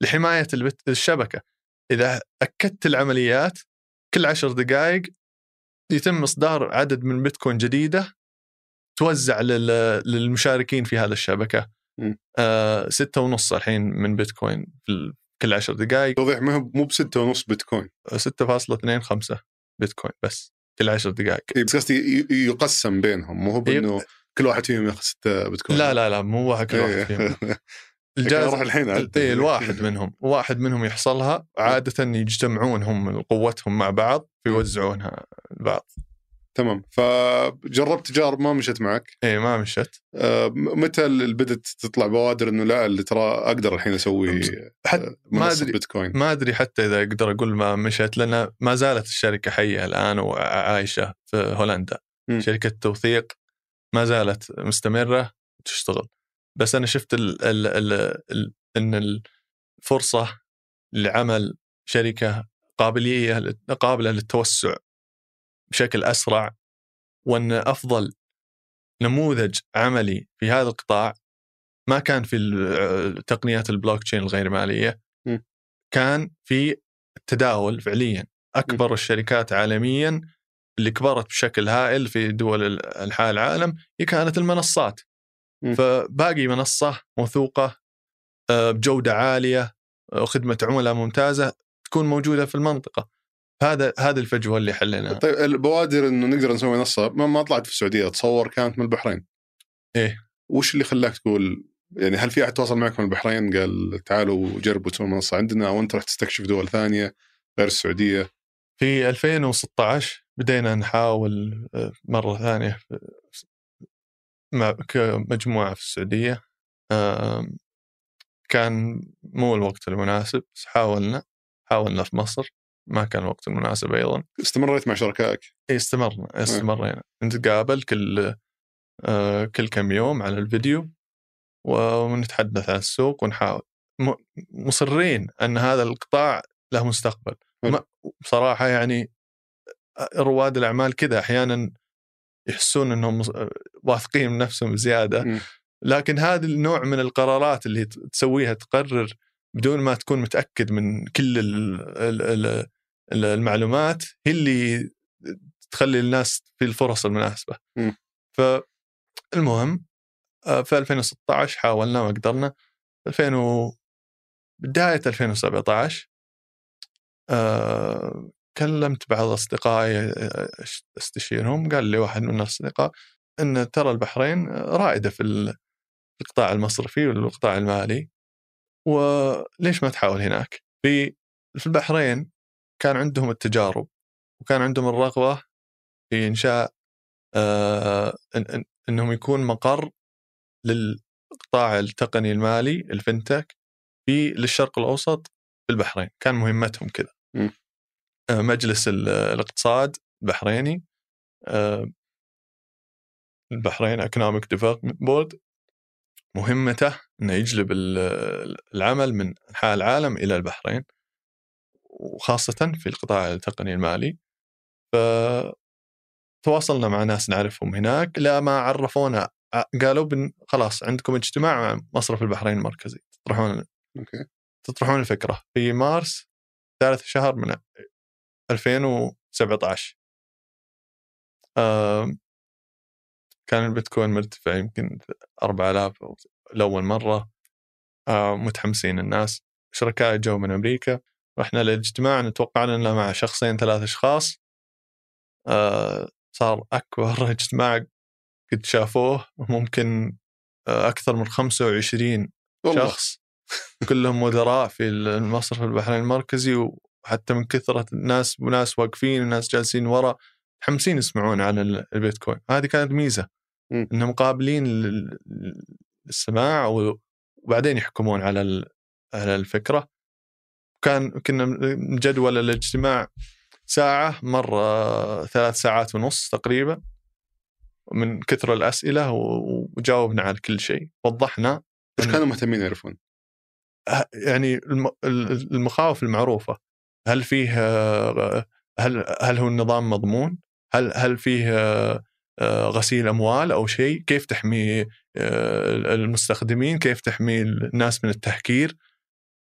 لحماية. الشبكة إذا أكدت العمليات كل عشر دقائق يتم اصدار عدد من بيتكوين جديدة توزع لل... للمشاركين في هذه الشبكة. آه ستة ونص الحين من بيتكوين في كل عشر دقائق توضيح مو مو بستة ونص بيتكوين 6.25 بيتكوين بس كل عشر دقائق إيه، بس قصدي يقسم بينهم مو هو إيه. بأنه كل واحد فيهم ياخذ ستة بيتكوين لا لا لا مو واحد كل واحد إيه. فيهم الجائزة أروح الحين. إيه الواحد منهم واحد منهم يحصلها عادة يجتمعون هم قوتهم مع بعض فيوزعونها البعض تمام. فجربت تجارب ما مشت معك. اي ما مشت آه، م- متى اللي بدت تطلع بوادر إنه لا اللي ترى أقدر الحين أسوي حتى آه، ما منصة ادري بيتكوين. ما أدري حتى إذا أقدر أقول ما مشت لأن ما زالت الشركة حية الآن وعايشة في هولندا. مم. شركة توثيق ما زالت مستمرة تشتغل. بس أنا شفت ال ال ال ال إن الفرصة لعمل شركة قابلية قابلة للتوسع بشكل أسرع وأن أفضل نموذج عملي في هذا القطاع ما كان في تقنيات البلوك تشين الغير مالية م. كان في التداول فعليا أكبر الشركات عالميا اللي كبرت بشكل هائل في دول أنحاء العالم هي كانت المنصات م. فباقي منصة موثوقة آه، بجودة عالية آه، وخدمه عملاء ممتازة تكون موجودة في المنطقة هذا هذه الفجوة اللي حليناها. طيب البوادر إنه نقدر نسوي منصة ما, ما طلعت في السعودية اتصور كانت من البحرين. إيه. وش اللي خلاك تقول؟ يعني هل في أحد تواصل معك من البحرين؟ قال تعالوا جربوا تسووا منصة عندنا أو أنت رحت تستكشف دول ثانية غير السعودية. في 2016 بدينا نحاول آه، مرة ثانية في- مع كمجموعة في السعودية. آم، كان مو الوقت المناسب بس حاولنا حاولنا في مصر. ما كان الوقت المناسب أيضا. استمريت مع شركائك؟ إيه، استمرنا استمرينا. نتقابل كل آه، كل كم يوم على الفيديو ونتحدث عن السوق ونحاول. مصرين أن هذا القطاع له مستقبل. ما بصراحة يعني رواد الأعمال كذا أحيانا يحسون أنهم مص- واثقين من نفسهم زيادة مم. لكن هذا النوع من القرارات اللي تسويها تقرر بدون ما تكون متأكد من كل ال- ال- ال- ال- المعلومات هي اللي تخلي الناس في الفرص المناسبة. مم. فالمهم آه، في 2016 حاولنا ما قدرنا. 2000 و... بداية 2017 آه، كلمت بعض أصدقائي آه، أستشيرهم. قال لي واحد من الأصدقاء أن ترى البحرين رائدة في ال- القطاع المصرفي والقطاع المالي. وليش ما تحاول هناك؟ في في البحرين كان عندهم التجارب وكان عندهم الرغبة في إنشاء آه إن إن إنهم يكون مقر للقطاع التقني المالي ال fintech في للشرق الأوسط في البحرين. كان مهمتهم كذا. آه مجلس ال- الاقتصاد البحريني آه البحرين Economic Development Board مهمته إنه يجلب ال- العمل من أنحاء العالم إلى البحرين وخاصة في القطاع التقني المالي. ف تواصلنا مع ناس نعرفهم هناك لا ما عرفونا قالوا بن خلاص عندكم اجتماع مع مصرف البحرين المركزي تطرحون أوكي. تطرحون الفكرة. في مارس ثالث شهر من 2017 آم، كان البيتكوين مرتفع يمكن 4000 أو لأول مرة. آم، متحمسين الناس. شركاء جو من أمريكا. رحنا للاجتماع نتوقع لنا مع شخصين ثلاث أشخاص. آه، صار أكبر اجتماع قد شافوه. ممكن آه، أكثر من 25 والله. شخص. كلهم مدراء في المصرف البحرين المركزي. وحتى من كثرة الناس وناس واقفين وناس جالسين ورا. متحمسين يسمعون عن ال- البيتكوين. هذه كانت ميزة. إنهم قابلين لل- للسماع وبعدين يحكمون على على الفكرة كان كنا مجدول الاجتماع ساعة مرة ثلاث ساعات ونص تقريبا من كثر الأسئلة وجاوبنا على كل شيء وضحنا وش إن- كانوا مهتمين يعرفون؟ ه- يعني الم- ال- المخاوف المعروفة هل فيه آه، هل هل هو النظام مضمون؟ هل هل فيه آه، غسيل أموال أو شيء؟ كيف تحمي آه، المستخدمين؟ كيف تحمي الناس من التهكير؟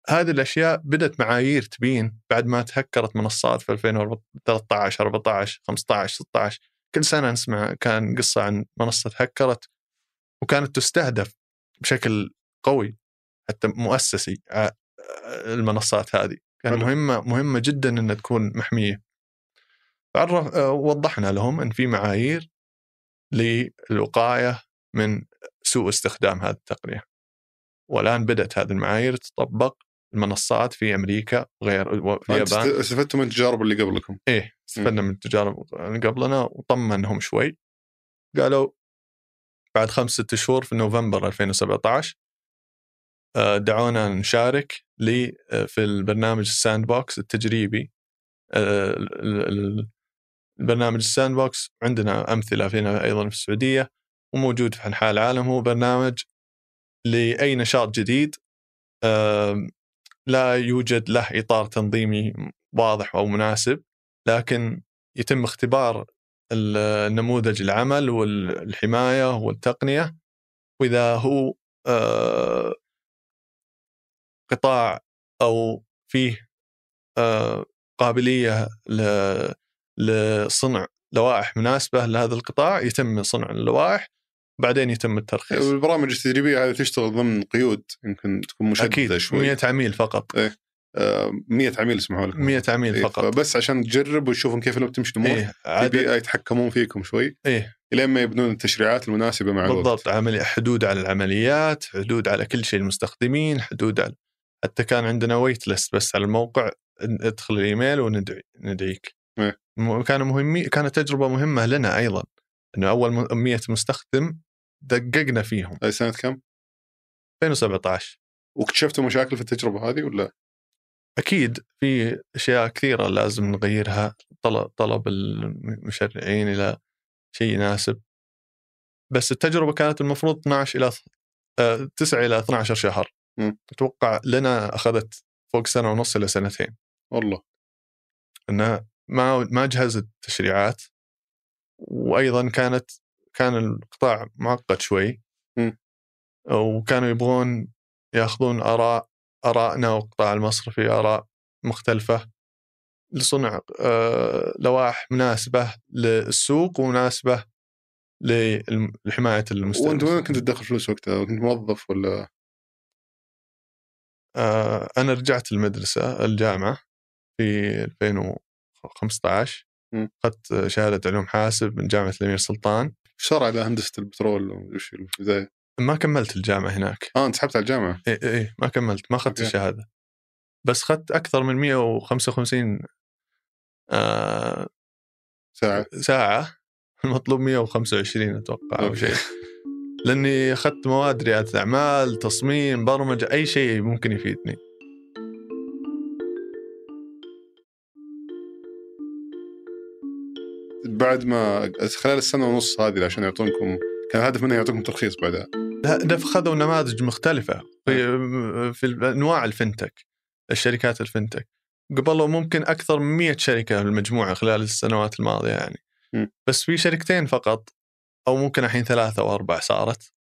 هذه الأشياء بدأت معايير تبين بعد ما تهكرت منصات في 2013 14 15 16 كل سنة نسمع كان قصة عن منصة هكرت وكانت تستهدف بشكل قوي حتى مؤسسي ع- المنصات هذه كان حلو. مهمة مهمة جدا إنها تكون محمية فعرف آه، وضحنا لهم إن في معايير للوقاية من سوء استخدام هذه التقنيه والآن بدأت هذه المعايير تطبق المنصات في أمريكا وغير وفي فأنت اليابان است- استفدتوا من التجارب اللي قبلكم. إيه استفدنا من التجارب اللي قبلنا وطمنهم شوي. قالوا بعد خمس ست شهور في نوفمبر 2017 آه، دعونا نشارك لي آه، في البرنامج ال sandbox التجريبي آه، البرنامج ال sandbox عندنا أمثلة فينا أيضا في السعودية وموجود في أنحاء العالم. هو برنامج لأي نشاط جديد لا يوجد له إطار تنظيمي واضح أو مناسب لكن يتم اختبار ال- نموذج العمل والحماية والتقنية. وإذا هو قطاع أو فيه قابلية لصنع لوائح مناسبة لهذا القطاع يتم صنع اللوائح بعدين يتم الترخيص. البرامج التدريبية هذه تشتغل ضمن قيود يمكن تكون مشددة أكيد شوي. 100 عميل فقط. آه، 100 عميل يسمحوا لكم. 100 عميل إيه، فقط. فبس عشان تجرب وتشوفون كيف لو بتمشي الأمور إيه في عدد يتحكمون فيكم شوي. إيه. الين ما يبنون التشريعات المناسبة مع الوقت. بالضبط عملي حدود على العمليات حدود على كل شيء المستخدمين حدود على حتى كان عندنا ويت ليست بس على الموقع ادخل الإيميل وندعي ندعيك. إيه. م- كانوا مهمين كانت تجربة مهمة لنا أيضا إنه أول م- 100 مستخدم دققنا فيهم هاي سنة كم؟ 2017 واكتشفتوا مشاكل في التجربة هذه ولا؟ أكيد في أشياء كثيرة لازم نغيرها طلب طلب المشرعين إلى شيء يناسب بس التجربة كانت المفروض 12 إلى آه، 9 إلى 12 شهر مم. أتوقع لنا أخذت فوق سنة ونص إلى سنتين والله انها ما ما جهزت تشريعات وأيضا كانت كان القطاع معقد شوي وكانوا يبغون ياخذون اراء ارائنا والقطاع المصرفي آراء مختلفة لصنع آه، لوائح مناسبة للسوق ومناسبة لحماية المستهلك. وأنت وين كنت تدخل فلوس وقتها؟ كنت موظف ولا؟ آه، أنا رجعت المدرسة الجامعة في 2000 15 اخذت شهادة علوم حاسب من جامعة الأمير سلطان. شرع صار على هندسة البترول وش البدايه؟ ما كملت الجامعة هناك. آه انسحبت على الجامعة؟ إي إي ما كملت ما اخذت الشهادة. بس اخذت أكثر من 155 آه ساعة. ساعة. المطلوب 125 أتوقع أو شيء. لأني اخذت مواد ريادة أعمال تصميم برمجة أي شيء ممكن يفيدني. بعد ما خلال السنة ونص هذه عشان يعطونكم كان الهدف منها يعطونكم ترخيص بعدها. خذوا نماذج مختلفة في في أنواع الفنتك الشركات الفنتك. قبلوا ممكن أكثر من 100 شركة في المجموعه خلال السنوات الماضية يعني. م. بس في شركتين فقط أو ممكن الحين ثلاثة أو أربع صارت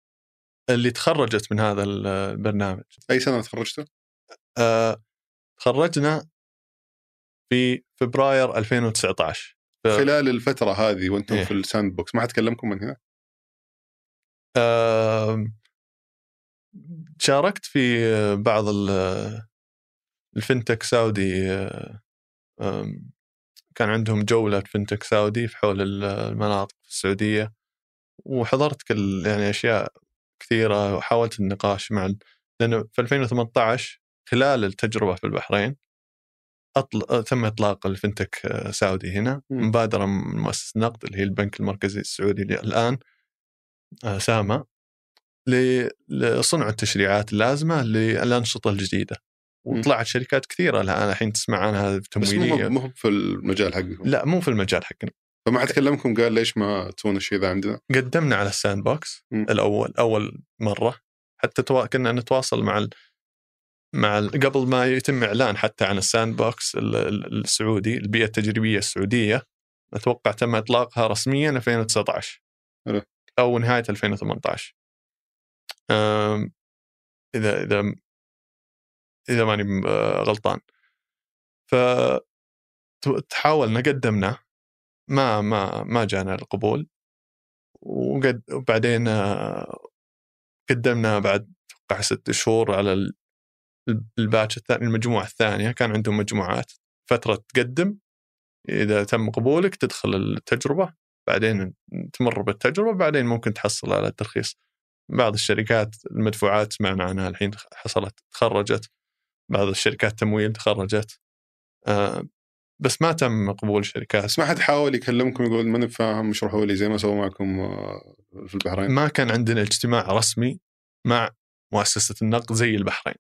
اللي تخرجت من هذا البرنامج. أي سنة تخرجتوا؟ آه، تخرجنا في فبراير 2019 ف- خلال الفترة هذه وأنتم إيه. في ال sandbox ما حد كلمكم من هنا؟ آم، شاركت في بعض ال- ال fintech سعودي آم، كان عندهم جولة fintech سعودي في حول ال- المناطق في السعودية وحضرت كل يعني أشياء كثيرة وحاولت النقاش مع لأنه في 2018 خلال التجربة في البحرين أطل... تم إطلاق ال fintech آه، سعودي هنا. مبادرة من مؤسسة النقد اللي هي البنك المركزي السعودي اللي الآن آه، ساما لصنع التشريعات اللازمة للأنشطة الجديدة وطلعت شركات كثيرة الآن الحين تسمع عنها بس مو تمويلية في المجال حقكم لا مو في المجال حقنا فما حد كلمكم قال ليش ما تسوون الشيء ذا عندنا؟ قدمنا على ال sandbox. الأول أول مرة حتى توا... كنا نتواصل مع. مع. قبل ما يتم إعلان حتى عن ال sandbox ال- ال- السعودي البيئة التجريبية السعودية أتوقع تم إطلاقها رسميا 2019 حلو. أو نهاية 2018 أم... إذا إذا إذا ماني آه، غلطان ف تحاولنا قدمنا ما ما ما جانا القبول وقد وبعدين آه، قدمنا بعد أتوقع ست شهور على الباتش الثاني المجموعة الثانية كان عندهم مجموعات. فترة تقدم إذا تم قبولك تدخل التجربة بعدين تمر بالتجربة بعدين ممكن تحصل على الترخيص. بعض الشركات المدفوعات سمعنا عنها الحين حصلت تخرجت. بعض الشركات تمويل تخرجت. آه، بس ما تم قبول شركات. بس ما حد حاول يكلمكم يقول ماني فاهم اشرحوا لي زي ما سووا معكم آه، في البحرين؟ ما كان عندنا اجتماع رسمي مع مؤسسة النقد زي البحرين.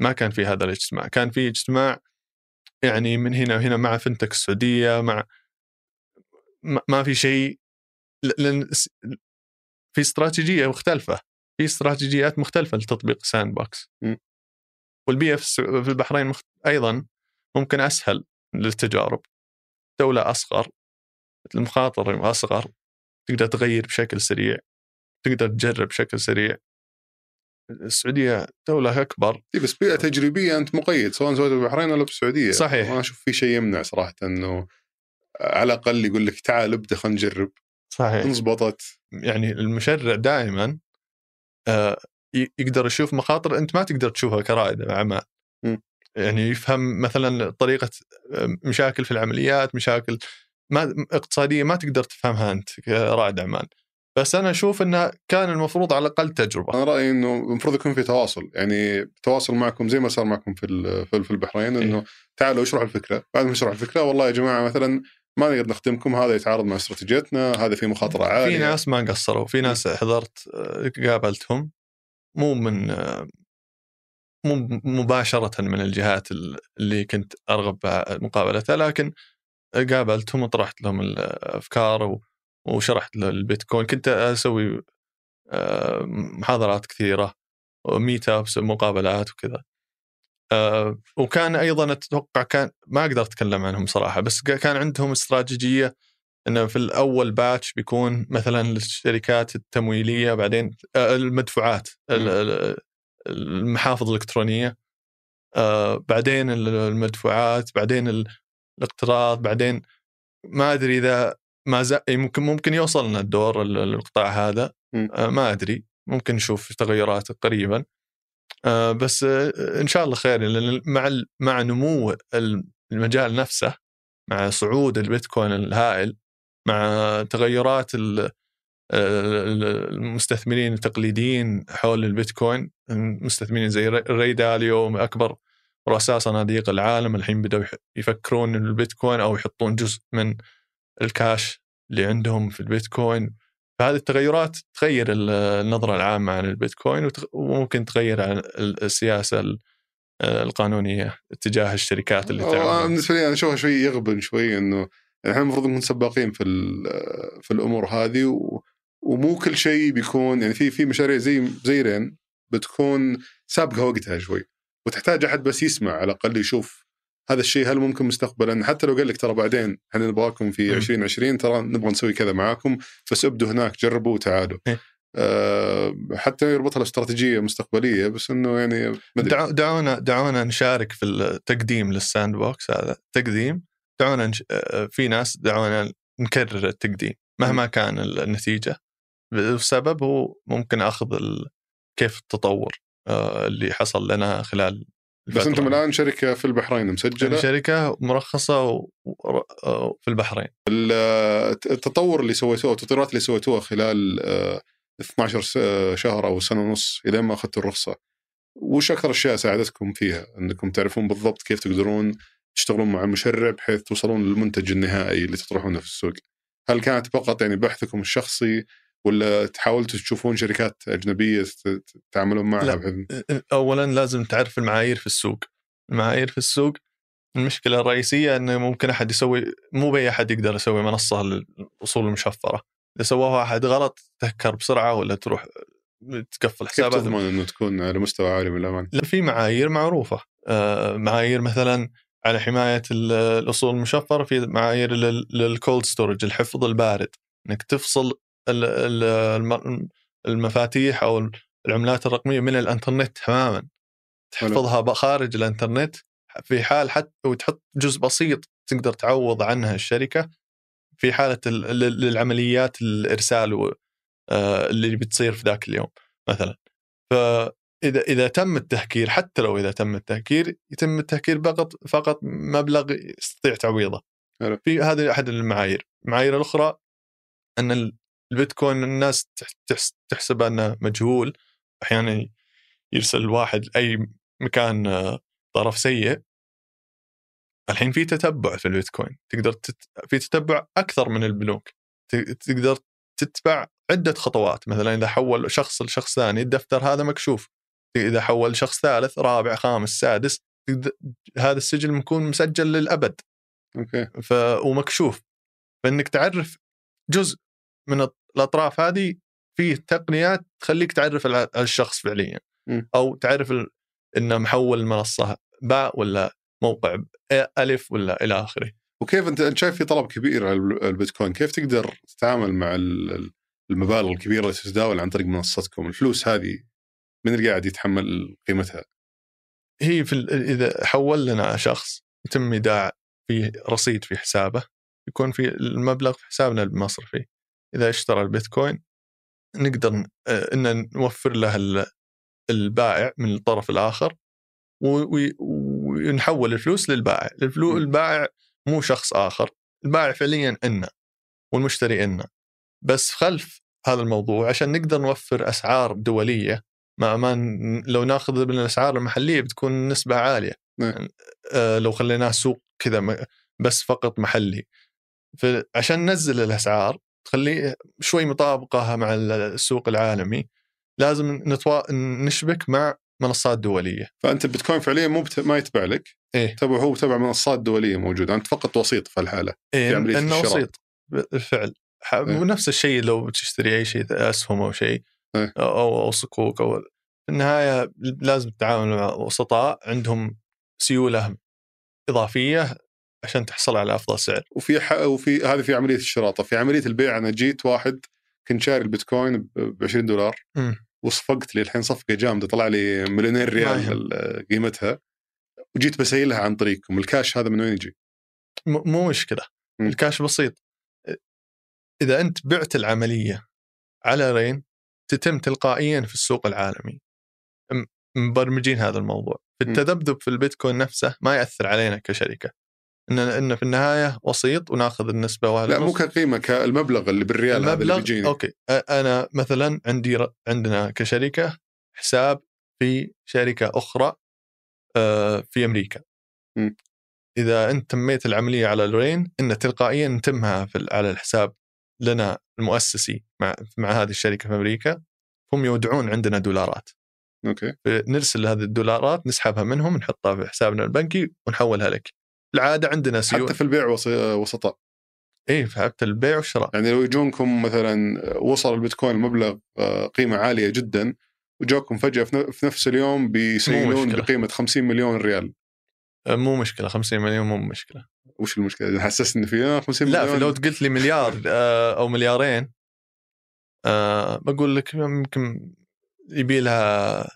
ما كان في هذا الاجتماع. كان في اجتماع يعني من هنا وهنا مع فنتك السعودية مع ما- في شيء ل- لأن س- في استراتيجية مختلفة. في استراتيجيات مختلفة لتطبيق sandbox مم. والبيئة في البحرين مخت... أيضا ممكن أسهل للتجارب. دولة أصغر المخاطر أصغر تقدر تغير بشكل سريع تقدر تجرب بشكل سريع. السعودية دولة أكبر. إيه بس بيئة تجريبية أنت مقيد سواء سويتها في البحرين ولا في السعوديه صحيح. ما أشوف في شيء يمنع صراحة إنه على الأقل يقول لك تعال ابدأ خلينا نجرب. صحيح. ان زبطت يعني المشرع دائما آه، يقدر يشوف مخاطر أنت ما تقدر تشوفها كرائد اعمال. يعني يفهم مثلا طريقة آه، مشاكل في العمليات مشاكل ما اقتصادية ما تقدر تفهمها أنت كرائد اعمال بس أنا أشوف إنه كان المفروض على الأقل تجربة. أنا رأيي إنه المفروض يكون في تواصل. يعني تواصل معكم زي ما صار معكم في في البحرين إنه إيه. تعالوا اشرحوا الفكرة. بعد ما اشرح الفكرة والله يا جماعة مثلا ما نقدر نخدمكم هذا يتعارض مع استراتيجيتنا هذا في مخاطرة عالية. في ناس ما قصروا في ناس حضرت آه، قابلتهم مو من مو مباشرة من الجهات اللي كنت أرغب مقابلتها لكن قابلتهم وطرحت لهم الأفكار و- وشرحت البيتكوين. كنت أسوي آه، محاضرات كثيرة ميت ابس مقابلات وكذا. آه، وكان أيضا أتوقع كان ما أقدر أتكلم عنهم صراحة بس كان عندهم استراتيجية إنه في الأول باتش بيكون مثلا للشركات التمويلية بعدين آه، المدفوعات ال- ال- المحافظ الإلكترونية. بعدين المدفوعات بعدين ال- الاقتراض بعدين ما أدري إذا ما زال ممكن ممكن يوصل لنا الدور ال- القطاع هذا. آه، ما أدري. ممكن نشوف تغيرات قريبا. آه، بس آه، إن شاء الله خير. لأن مع ال- مع نمو المجال نفسه مع صعود البيتكوين الهائل مع تغيرات ال- ال- المستثمرين التقليديين حول البيتكوين مستثمرين زي ري- داليو أكبر رؤساء صناديق العالم الحين بدأوا يفكرون ان البيتكوين أو يحطون جزء من الكاش اللي عندهم في البيتكوين. فهذه التغيرات تغير ال- النظرة العامة عن البيتكوين وممكن تغير عن ال- السياسة ال- القانونية اتجاه الشركات اللي تعمل. بالنسبة لي أنا اشوفها شوي يغبن شوي إنه إحنا المفروض نكون سباقين في في الأمور هذه و ومو كل شيء بيكون يعني في في مشاريع زي زي رين بتكون سابقة وقتها شوي. وتحتاج أحد بس يسمع على الأقل يشوف هذا الشيء هل ممكن مستقبلا؟ حتى لو قال لك ترى بعدين إحنا نبغاكم في مم. 2020 ترى نبغى نسوي كذا معاكم بس ابدوا هناك جربوا وتعالوا. إيه. أه حتى يربطها باستراتيجية مستقبلية بس إنه يعني دعونا دعونا نشارك في التقديم لل sandbox هذا. تقديم دعونا نش... آه، في ناس دعونا نكرر التقديم مهما كان النتيجة. السبب هو ممكن أخذ ال... كيف التطور آه، اللي حصل لنا خلال بس. أنتم الآن شركة في البحرين مسجلة. و... و... آه، في البحرين. ال- التطور اللي سويتوه التطويرات اللي سويتوها خلال آه، 12 س- شهر أو سنة ونص إلى ما أخذتوا الرخصة. وش أكثر أشياء ساعدتكم فيها؟ انكم تعرفون بالضبط كيف تقدرون تشتغلون مع المشرع بحيث توصلون للمنتج النهائي اللي تطرحونه في السوق. هل كانت فقط يعني بحثكم الشخصي ولا تحاولتوا تشوفون شركات أجنبية تت- تتعاملون معها لا. اولا لازم تعرف المعايير في السوق. المعايير في السوق المشكلة الرئيسية إنه ممكن أحد يسوي مو بأي أحد يقدر يسوي منصة للاصول المشفرة. إذا سواها أحد غلط تهكر بسرعة ولا تروح تقفل كيف حسابات. تضمن إنه تكون على مستوى عالي من الأمان؟ لا في معايير معروفة. آه، معايير مثلا على حماية ال- الاصول المشفره في معايير للكولد ستورج الحفظ البارد. إنك تفصل المفاتيح أو العملات الرقمية من الإنترنت تماما. تحفظها خارج الإنترنت في حال حتى وتحط جزء بسيط تقدر تعوض عنها الشركة. في حالة ال- ال- العمليات الإرسال آه، اللي بتصير في ذاك اليوم مثلا. فاذا إذا تم التهكير حتى لو إذا تم التهكير يتم التهكير فقط فقط مبلغ يستطيع تعويضه. في هذه أحد المعايير. المعايير الأخرى أن البيتكوين الناس تح- تحس- تحسب أنه مجهول. أحيانا يرسل واحد أي مكان آه، طرف سيء. الحين في تتبع في البيتكوين. تقدر تت... في تتبع أكثر من البنوك. تقدر تتبع عدة خطوات. مثلا إذا حول شخص لشخص ثاني الدفتر هذا مكشوف. إذا حول شخص ثالث رابع خامس سادس تقدر... هذا السجل يكون مسجل للأبد. أوكي. ف... ومكشوف. فإنك تعرف جزء من الأطراف هذه في تقنيات تخليك تعرف الع- الشخص فعليا. أو تعرف. إنه محول المنصه باء ولا موقع ألف ولا إلى آخره وكيف أنت شايف في طلب كبير على الب- البيتكوين كيف تقدر تتعامل مع ال- ال- المبالغ الكبيرة اللي تتداول عن طريق منصتكم الفلوس هذه من اللي قاعد يتحمل قيمتها هي في. إذا حول لنا شخص يتم إيداع في رصيد في حسابه يكون في المبلغ في حسابنا المصرفي إذا اشترى البيتكوين نقدر آه، إن نوفر له ال- البائع من الطرف الآخر ونحول الفلوس للبائع الفلو. البائع مو شخص آخر البائع فعليا إنا والمشتري إنا بس خلف هذا الموضوع عشان نقدر نوفر أسعار دولية ما ما لو ناخذ من الأسعار المحلية بتكون نسبة عالية نعم. آه، لو خليناه سوق كذا بس فقط محلي فعشان ننزل الأسعار تخليه شوي مطابقة مع السوق العالمي. لازم نتوا... نشبك مع منصات دولية. فأنت البيتكوين فعليا مو بت... ما يتبع لك إيه. تبع هو تبع منصات دولية موجودة. أنت فقط وسيط في الحالة. إيه في انه الشراء. وسيط. بالفعل. ح- إيه. ونفس الشيء لو بتشتري أي شيء أسهم أو شيء. إيه. أو أو صكوك أو في النهاية لازم تتعامل مع وسطاء عندهم سيولة إضافية عشان تحصل على أفضل سعر. وفي ح... وفي هذه في عملية الشراء طب في عملية البيع أنا جيت واحد كنت شاري البيتكوين ب 20 دولار مم. وصفقت لي الحين صفقة جامدة طلع لي مليونين ما ريال قيمتها. وجيت بسيلها عن طريقكم. الكاش هذا من وين يجي؟ م- مو مشكلة. مم. الكاش بسيط. إذا أنت بعت العملية على رين تتم تلقائيا في السوق العالمي. م- مبرمجين هذا الموضوع. التذبذب في البيتكوين نفسه ما يأثر علينا كشركة. إن ان في النهاية وسيط وناخذ النسبة واحد لا مو. كقيمة كالمبلغ اللي بالريال هذا اللي المبلغ بيجيني. أوكي. أنا مثلا عندي ر- عندنا كشركة حساب في شركة أخرى آه، في أمريكا. م. إذا أنت تميت العملية على الرين إن تلقائيا نتمها في على الحساب لنا المؤسسي مع مع هذه الشركة في أمريكا. هم يودعون عندنا دولارات. أوكي. نرسل هذه الدولارات نسحبها منهم نحطها في حسابنا البنكي ونحولها لك. العادة عندنا سيولة حتى في البيع وس- وسطاء إيه في حتى البيع والشراء يعني لو يجونكم مثلا وصل البيتكوين مبلغ آه، قيمة عالية جدا وجوكم فجأة في نفس اليوم بيسيلون. بقيمة 50 مليون ريال آه، مو مشكلة 50 مليون مو مشكلة وش المشكلة؟ حسست ان في آه، 50 لا مليون في لو قلت لي مليار آه، أو مليارين بقول لك يمكن يبي لها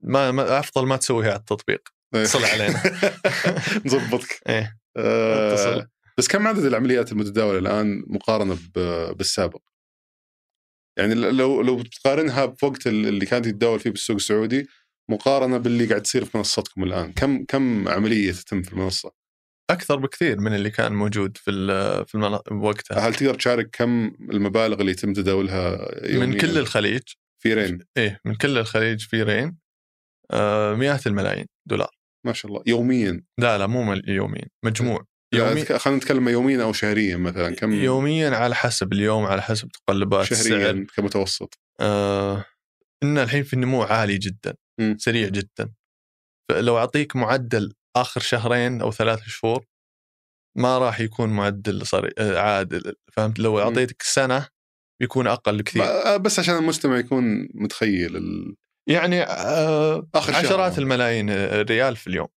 ما, ما أفضل ما تسويها على التطبيق. اتصل علينا. نظبطك إيه. آه، اتصل. بس كم عدد العمليات المتداولة الآن مقارنة بالسابق؟ يعني لو لو بتقارنها بوقت اللي كانت يتداول فيه بالسوق السعودي مقارنة باللي قاعد تصير في منصتكم الآن، كم كم عملية تتم في المنصة؟ أكثر بكثير من اللي كان موجود في في. وقتها هل تقدر تشارك كم المبالغ اللي يتم تداولها يوميا؟ من كل الخليج. في رين. إيه من كل الخليج في رين آه مئات الملايين دولار. ما شاء الله يوميا. لا لا مو يوميا مجموع. يومي خلينا نتكلم يوميا أو شهريا مثلا كم؟ يوميا على حسب اليوم على حسب تقلبات السعر. شهريا كمتوسط. آه إن الحين في النمو عالي جدا مم. سريع جدا. فلو أعطيك معدل آخر شهرين أو ثلاث شهور ما راح يكون معدل صار آه، عادل فهمت؟ لو أعطيتك سنة بيكون أقل كثير ما- بس عشان المستمع يكون متخيل ال... يعني آه آخر شهر عشرات الملايين آه، ريال في اليوم.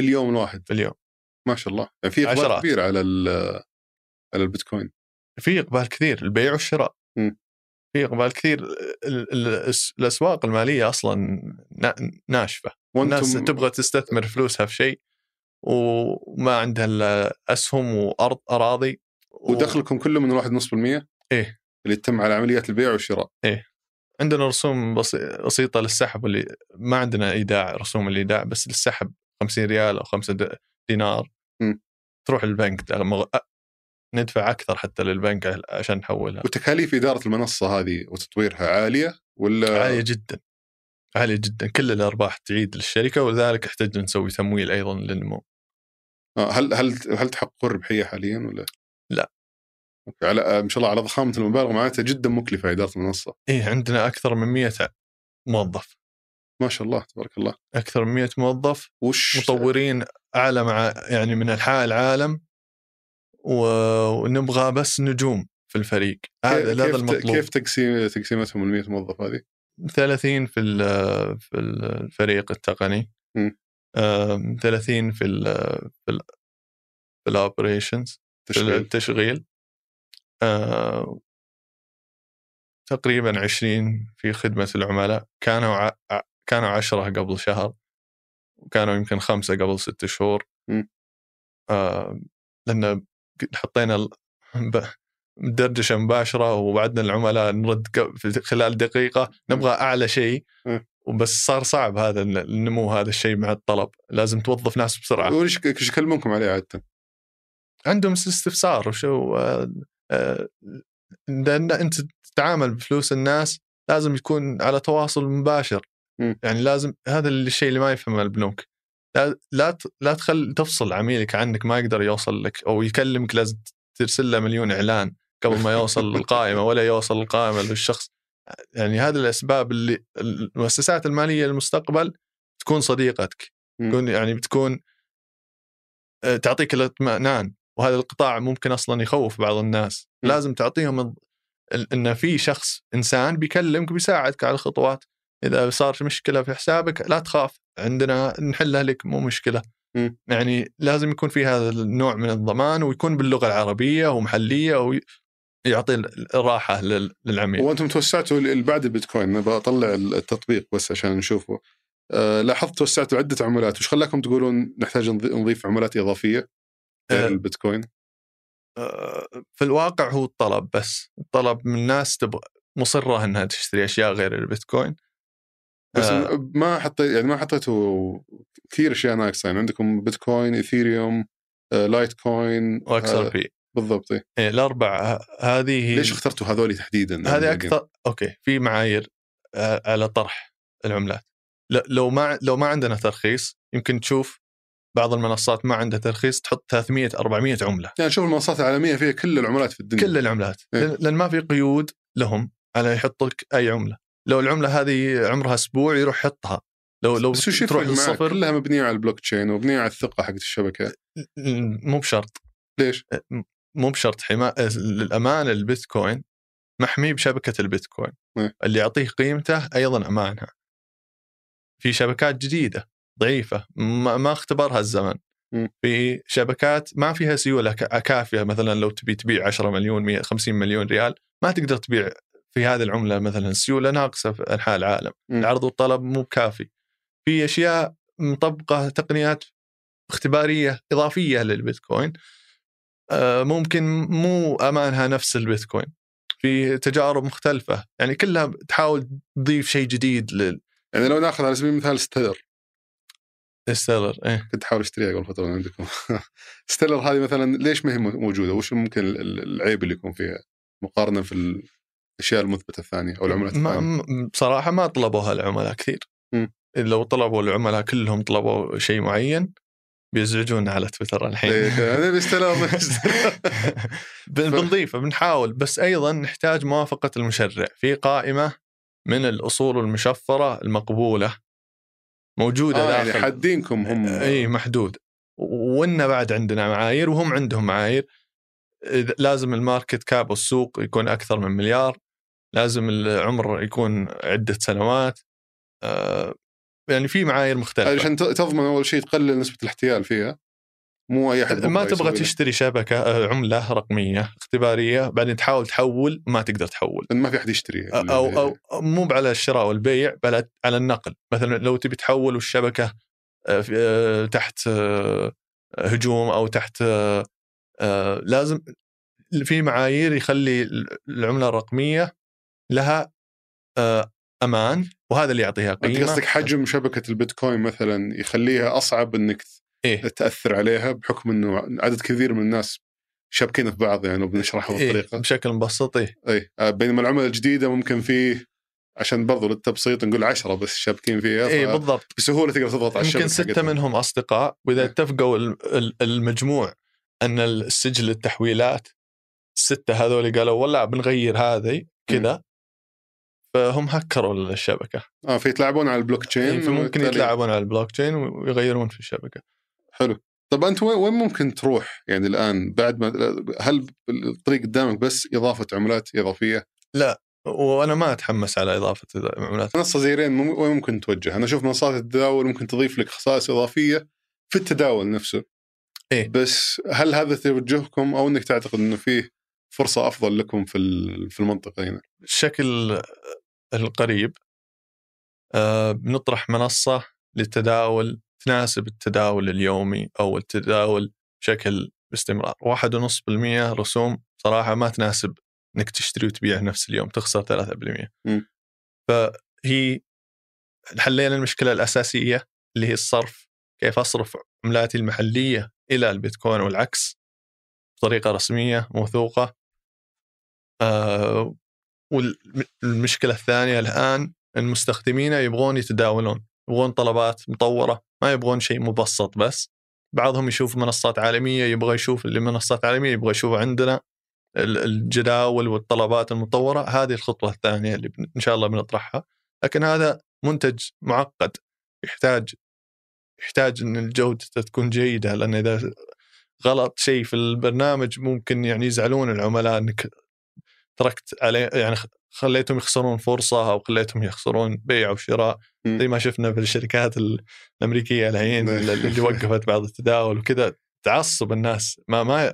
في اليوم الواحد. في اليوم. ما شاء الله. يعني في إقبال. كبير على على البيتكوين. في إقبال كثير البيع والشراء. في إقبال كثير الأسواق المالية أصلا نا- ناشفة. الناس تبغى تستثمر فلوسها في شيء وما عندها إلا أسهم وأرض أراضي و- ودخلكم كله من الواحد نص بالمية؟ إيه. اللي تتم على عمليات البيع والشراء. عندنا رسوم بسي- بسيطة للسحب اللي ما عندنا ايداع رسوم الايداع بس للسحب 50 ريال أو 5 د- دينار مم. تروح البنك ندفع أكثر حتى للبنك عشان نحولها وتكاليف إدارة المنصة هذه وتطويرها عالية ولا عالية جدا عالية جدا كل الأرباح تعيد للشركة ولذلك احتجنا نسوي تمويل أيضا للنمو آه، هل هل هل تحققون ربحية حاليا ولا؟ لا. على آه، ما شاء الله على ضخامة المبالغ معناتها جدا مكلفة إدارة المنصة. إيه عندنا أكثر من 100 موظف. ما شاء الله تبارك الله. أكثر من 100 موظف وش؟ مطورين أعلى مع يعني من أنحاء العالم و- ونبغى بس نجوم في الفريق. هذا هذا المطلوب. كيف تقسيم تقسيمتهم ال 100 موظف هذه؟ 30 في في الفريق التقني. مم. آم، 30 في ال في ال في الاوبريشنز في تشغيل. التشغيل. آه، تقريبا 20 في خدمة العملاء كانوا ع... كانوا عشرة قبل شهر وكانوا يمكن خمسة قبل ست شهور. آه لأن حطينا دردشة مباشرة ووعدنا العملاء نرد خلال دقيقة نبغى أعلى شيء. وبس صار صعب هذا النمو هذا الشيء مع الطلب لازم توظف ناس بسرعة وش يكلمونكم عليه عادة؟ عندهم استفسار وشو آه، لأن أنت تتعامل بفلوس الناس لازم يكون على تواصل مباشر. مم. يعني لازم هذا الشيء اللي ما يفهمه البنوك. لا لا لا تخل تفصل عميلك عنك ما يقدر يوصل لك أو يكلمك لازم ترسل له مليون إعلان قبل ما يوصل للقائمة ولا يوصل القائمه للشخص. يعني هذه الأسباب اللي المؤسسات المالية للمستقبل تكون صديقتك. تكون يعني بتكون آه، تعطيك الاطمئنان. وهذا القطاع ممكن أصلا يخوف بعض الناس. مم. لازم تعطيهم إن في شخص إنسان بيكلمك بيساعدك على الخطوات. إذا صار مشكلة في حسابك لا تخاف. عندنا نحلها لك مو مشكلة. مم. يعني لازم يكون في هذا النوع من الضمان ويكون باللغة العربية ومحلية ويعطي الراحة لل- للعميل. وأنتم توسعتوا بعد البيتكوين. بطلع التطبيق بس عشان نشوفه. أه لاحظت توسعتوا عدة عملات وش خلاكم تقولون نحتاج نض- نضيف عملات إضافية؟ غير أه، البيتكوين؟ آه، في الواقع هو الطلب بس. الطلب من الناس تبغى مصرة إنها تشتري أشياء غير البيتكوين. بس آه. ما حطيت يعني ما حطيتوا كثير أشياء ناقصة. يعني عندكم بيتكوين إيثيريوم آه، لايت كوين و XRP. بالضبط إيه. إيه الأربع هذه ليش اخترتوا هذول تحديدا؟ هذه أكثر أوكي في معايير آه، على طرح العملات. لو ما لو ما عندنا ترخيص يمكن تشوف بعض المنصات ما عندها ترخيص تحط 300 400 عملة. يعني شوف المنصات العالمية فيها كل العملات في الدنيا. كل العملات. إيه. لأن ما في قيود لهم على يحطك أي عملة. لو العملة هذه عمرها أسبوع يروح يحطها. لو لو بس تروح للصفر. كلها مبنية على البلوك تشين ومبنية على الثقة حقت الشبكة. مو بشرط. ليش؟ مو بشرط حماية للأمانة البيتكوين محمي بشبكة البيتكوين. إيه. اللي يعطيه قيمته أيضا أمانها في شبكات جديدة. ضعيفة ما, ما اختبرها الزمن. في شبكات ما فيها سيولة كا- كافية مثلا لو تبي تبيع 10 مليون 100 50 مليون ريال ما تقدر تبيع في هذه العملة مثلا السيولة ناقصة في أنحاء العالم. العرض والطلب مو كافي في أشياء مطبقة تقنيات اختبارية إضافية للبيتكوين آه، ممكن مو أمانها نفس البيتكوين. في تجارب مختلفة يعني كلها تحاول تضيف شيء جديد لل... يعني لو ناخذ على سبيل المثال ستير. ستيلر إيه. كنت أحاول أشتريها قبل فترة من عندكم. ستيلر هذه مثلا ليش ما هي موجودة؟ وش ممكن ال- ال- العيب اللي يكون فيها؟ مقارنة في الأشياء المثبتة الثانية أو العملات ما الثانية؟ م- بصراحة ما طلبوها العملاء كثير. مم. لو طلبوا العملاء كلهم طلبوا شيء معين بيزعجونا على تويتر الحين. بنضيفه بنحاول. بس أيضا نحتاج موافقة المشرع. في قائمة من الأصول المشفرة المقبولة. موجودة آه داخل. يعني حادينكم هم. اي محدود. وإن بعد عندنا معايير وهم عندهم معايير لازم ال market cap والسوق يكون أكثر من مليار لازم العمر يكون عدة سنوات آه، يعني في معايير مختلفة. عشان تضمن أول شيء تقلل نسبة الاحتيال فيها. مو أي أحد ما تبغى. تشتري شبكة آه، عملة رقمية اختبارية بعدين تحاول تحول ما تقدر تحول. ما في أحد يشتري أو أو أو مو على الشراء والبيع بل على النقل. مثلا لو تبي تحول والشبكه آه، آه، تحت هجوم أو تحت لازم في معايير يخلي العملة الرقمية لها أمان وهذا اللي يعطيها أنت قيمة. قصدك حجم شبكة البيتكوين مثلا يخليها أصعب إنك إيه؟ تأثر عليها بحكم إنه عدد كثير من الناس شابكين في بعض يعني وبنشرحها إيه؟ بالطريقة بشكل مبسط إيه؟ اي آه، بينما العمله الجديدة ممكن فيه عشان برضو للتبسيط نقول عشرة بس شابكين فيها إيه ف- بالضبط بسهولة تقدر تضغط على يمكن الشبكه حقتهم. منهم أصدقاء وإذا إيه. اتفقوا ال- ال- المجموع أن السجل التحويلات الستة هذول قالوا والله بنغير هذه كذا فهم هكروا الشبكة آه فيتلاعبون على البلوك تشين إيه، فممكن وبالتالي- يتلاعبون على البلوك تشين ويغيرون في الشبكة حلو طب أنت وين ممكن تروح يعني الآن بعد ما هل الطريق قدامك بس إضافة عملات إضافية؟ وأنا ما أتحمس على إضافة عملات منصه زي رين وين ممكن توجه؟ أنا أشوف منصات التداول ممكن تضيف لك خصائص إضافية في التداول نفسه. إيه. بس هل هذا توجهكم أو إنك تعتقد إنه فيه فرصة أفضل لكم في في المنطقة هنا؟ الشكل القريب آه، بنطرح منصة للتداول تناسب التداول اليومي أو التداول بشكل باستمرار. واحد ونص بالمية رسوم صراحة ما تناسب إنك تشتري وتبيع نفس اليوم تخسر 3% مم. فهي حلينا المشكلة الأساسية اللي هي الصرف. كيف أصرف عملاتي المحلية إلى البيتكوين والعكس بطريقة رسمية موثوقة. آه والمشكلة الثانية الآن المستخدمين يبغون يتداولون يبغون طلبات مطورة. ما يبغون شيء مبسط بس. بعضهم يشوف منصات عالمية يبغى يشوف اللي منصات عالمية يبغى يشوف عندنا ال- الجداول والطلبات المطورة. هذه الخطوة الثانية اللي إن شاء الله بنطرحها. لكن هذا منتج معقد. يحتاج يحتاج إن الجودة تكون جيدة لأن إذا غلط شيء في البرنامج ممكن يعني يزعلون العملاء إنك تركت عليه يعني خليتهم يخسرون فرصة أو خليتهم يخسرون بيع وشراء. زي ما شفنا في الشركات ال- الأمريكية الحين نعم. اللي وقفت بعض التداول وكذا تعصب الناس ما ما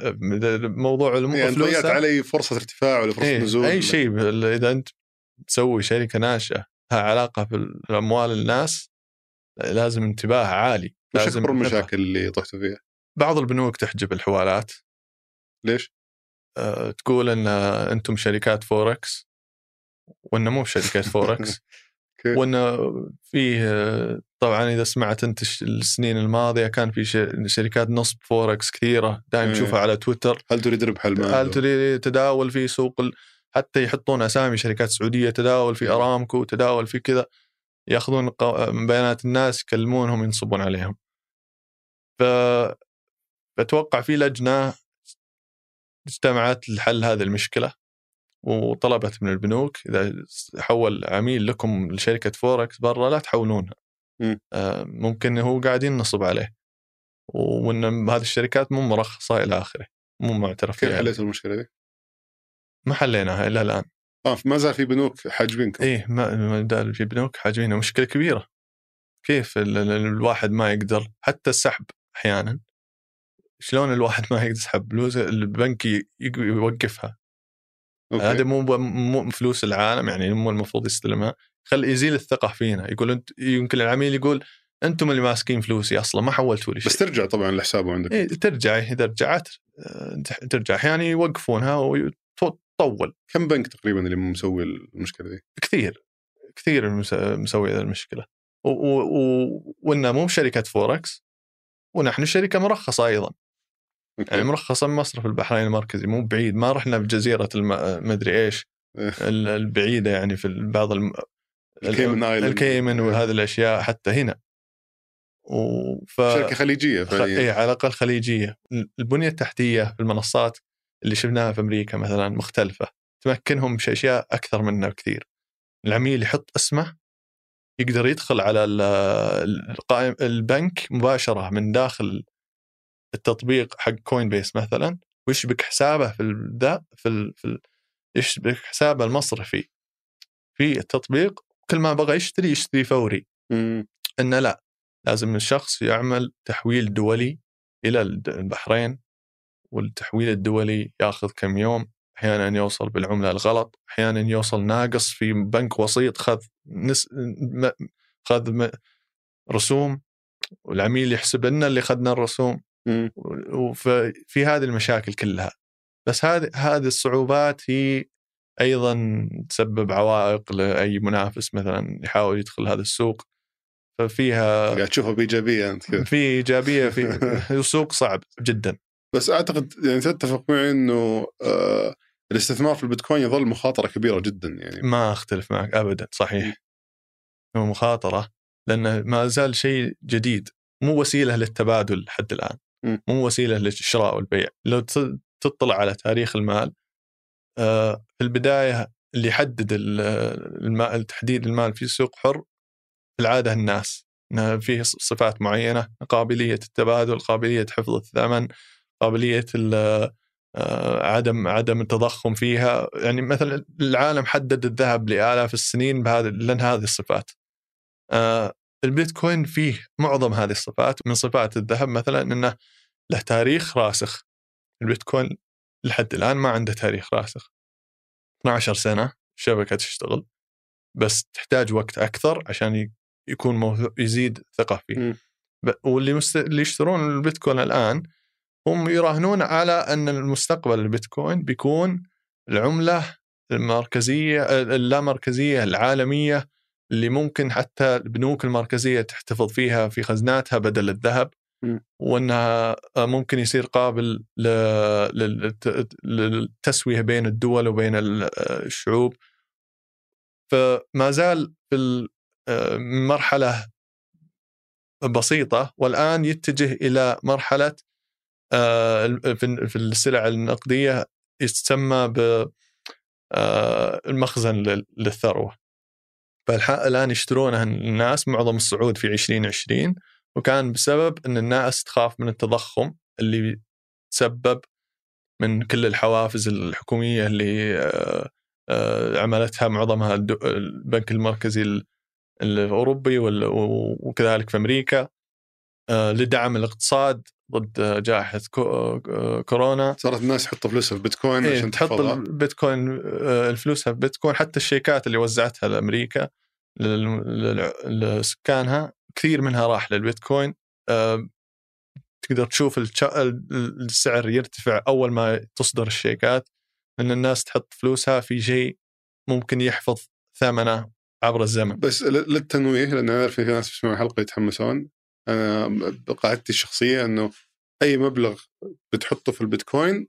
موضوع يعني ضيعت علي فرصة ارتفاع ولا فرصة إيه نزول أي شيء إذا أنت تسوي شركة ناشئة لها علاقة بالأموال الناس لازم انتباه عالي لازم اكبر المشاكل اللي طحتوا فيها؟ بعض البنوك تحجب الحوالات ليش؟ آه، تقول إن أنتم شركات فوركس وإنه مو شركات فوركس. وإنه فيه طبعا إذا سمعت أنت السنين الماضية كان في شركات نصب فوركس كثيرة دائما. تشوفها على تويتر هل تريد ربح المال؟ هل تريد تداول في سوق ال... حتى يحطون أسامي شركات سعودية تداول في أرامكو تداول في كذا يأخذون بيانات الناس يكلمونهم ينصبون عليهم ف بتوقع في لجنة اجتمعت لحل هذه المشكلة وطلبت من البنوك إذا حول عميل لكم لشركة فوركس برا لا تحولونها. آه، ممكن هو قاعدين نصب عليه. وإن هذه الشركات مو مرخصة إلى آخره مو معترف كيف فيها. حليتوا المشكلة دي؟ ما حليناها إلى الآن. آه ما زال في بنوك حاجبينكم. إيه ما دال في بنوك حاجبينها. مشكلة كبيرة. كيف ال- ال- الواحد ما يقدر؟ حتى السحب أحيانا. شلون الواحد ما يقدر يسحب؟ فلوس البنك يوقفها. okay. هذا مو مو فلوس العالم يعني مو المفروض يستلمها. خل يزيل الثقة فينا. يقول أنت يمكن العميل يقول أنتم اللي ماسكين فلوسي أصلا ما حولتوا لي شيء. بس ترجع طبعا لحسابه عندك. إيه ترجع إذا رجعت آه، ترجع. أحيانا يوقفونها وتطول كم بنك تقريبا اللي مسوي المشكلة دي؟ كثير. كثير مس- مسوي هذه المشكلة. و- و- و- وإنها مو شركه فوركس ونحن شركة مرخصة أيضا. يعني مرخصه من مصرف البحرين المركزي مو بعيد ما رحنا بجزيرة الم- مدري إيش إيه. ال- البعيدة يعني في بعض الم... الكيمن. الكيمن وهذه الأشياء حتى هنا. وف... شركة خليجية خ... فعليا. إيه على الأقل خليجية. البنية التحتية في المنصات اللي شفناها في أمريكا مثلا مختلفة تمكنهم في أشياء أكثر منا بكثير. العميل يحط اسمه يقدر يدخل على ال- القائم البنك مباشرة من داخل التطبيق حق Coinbase مثلا ويشبك حسابه في ذا في, ال... في ال... يشبك حسابه المصرفي في التطبيق كل ما بغى يشتري يشتري فوري مم. إنه لا لازم الشخص يعمل تحويل دولي إلى البحرين والتحويل الدولي ياخذ كم يوم أحيانا يوصل بالعملة الغلط أحيانا يوصل ناقص في بنك وسيط خذ نس... م... خذ م... رسوم والعميل يحسب لنا اللي اخذنا الرسوم. وفي هذه المشاكل كلها. بس هذه هذه الصعوبات هي أيضا تسبب عوائق لأي منافس مثلا يحاول يدخل هذا السوق. ففيها قاعد تشوفها بإيجابية أنت كذا. في إيجابية في سوق صعب جدا. بس أعتقد يعني تتفق معي إنه آه الاستثمار في البيتكوين يظل مخاطرة كبيرة جدا يعني. ما أختلف معك ابدا صحيح. هو مخاطرة لأنه ما زال شيء جديد مو وسيلة للتبادل لحد الآن. مو وسيلة للشراء والبيع. لو تطلع على تاريخ المال آه، في البداية اللي يحدد ال- المال تحديد المال في سوق حر في العادة الناس. فيه صفات معينة قابلية التبادل قابلية حفظ الثمن قابلية آه، عدم عدم التضخم فيها. يعني مثلا العالم حدد الذهب لآلاف السنين بهذه لأن هذه الصفات. آه، البيتكوين فيه معظم هذه الصفات من صفات الذهب مثلا إنه له تاريخ راسخ. البيتكوين لحد الآن ما عنده تاريخ راسخ. 12 سنة الشبكة تشتغل بس تحتاج وقت أكثر عشان يكون موثوق يزيد ثقة فيه. ب- واللي مست... اللي يشترون البيتكوين الآن هم يراهنون على أن المستقبل البيتكوين بيكون العملة المركزية اللامركزية العالمية اللي ممكن حتى البنوك المركزية تحتفظ فيها في خزناتها بدل الذهب م. وأنها ممكن يصير قابل للتسوية بين الدول وبين ال- الشعوب فما زال في المرحله بسيطة والآن يتجه إلى مرحلة آه، في السلع النقدية يسمى ب آه، للثروه فالان يشترونها الناس معظم الصعود في 2020 وكان بسبب إن الناس تخاف من التضخم اللي تسبب من كل الحوافز الحكومية اللي آه، آه، عملتها معظمها البنك المركزي ال- الأوروبي وكذلك في أمريكا آه، لدعم الاقتصاد ضد جائحة آه، كورونا. صارت الناس يحطوا فلوسها في بيتكوين إيه عشان تحط البيتكوين آه، الفلوس في بيتكوين. حتى الشيكات اللي وزعتها لأمريكا لسكانها كثير منها راح للبيتكوين. آه، تقدر تشوف السعر يرتفع أول ما تصدر الشيكات إن الناس تحط فلوسها في شيء ممكن يحفظ ثمنه عبر الزمن. بس للتنويه لأن أعرف في ناس بيسمعوا الحلقة يتحمسون. أنا قاعدتي الشخصية إنه أي مبلغ بتحطه في البيتكوين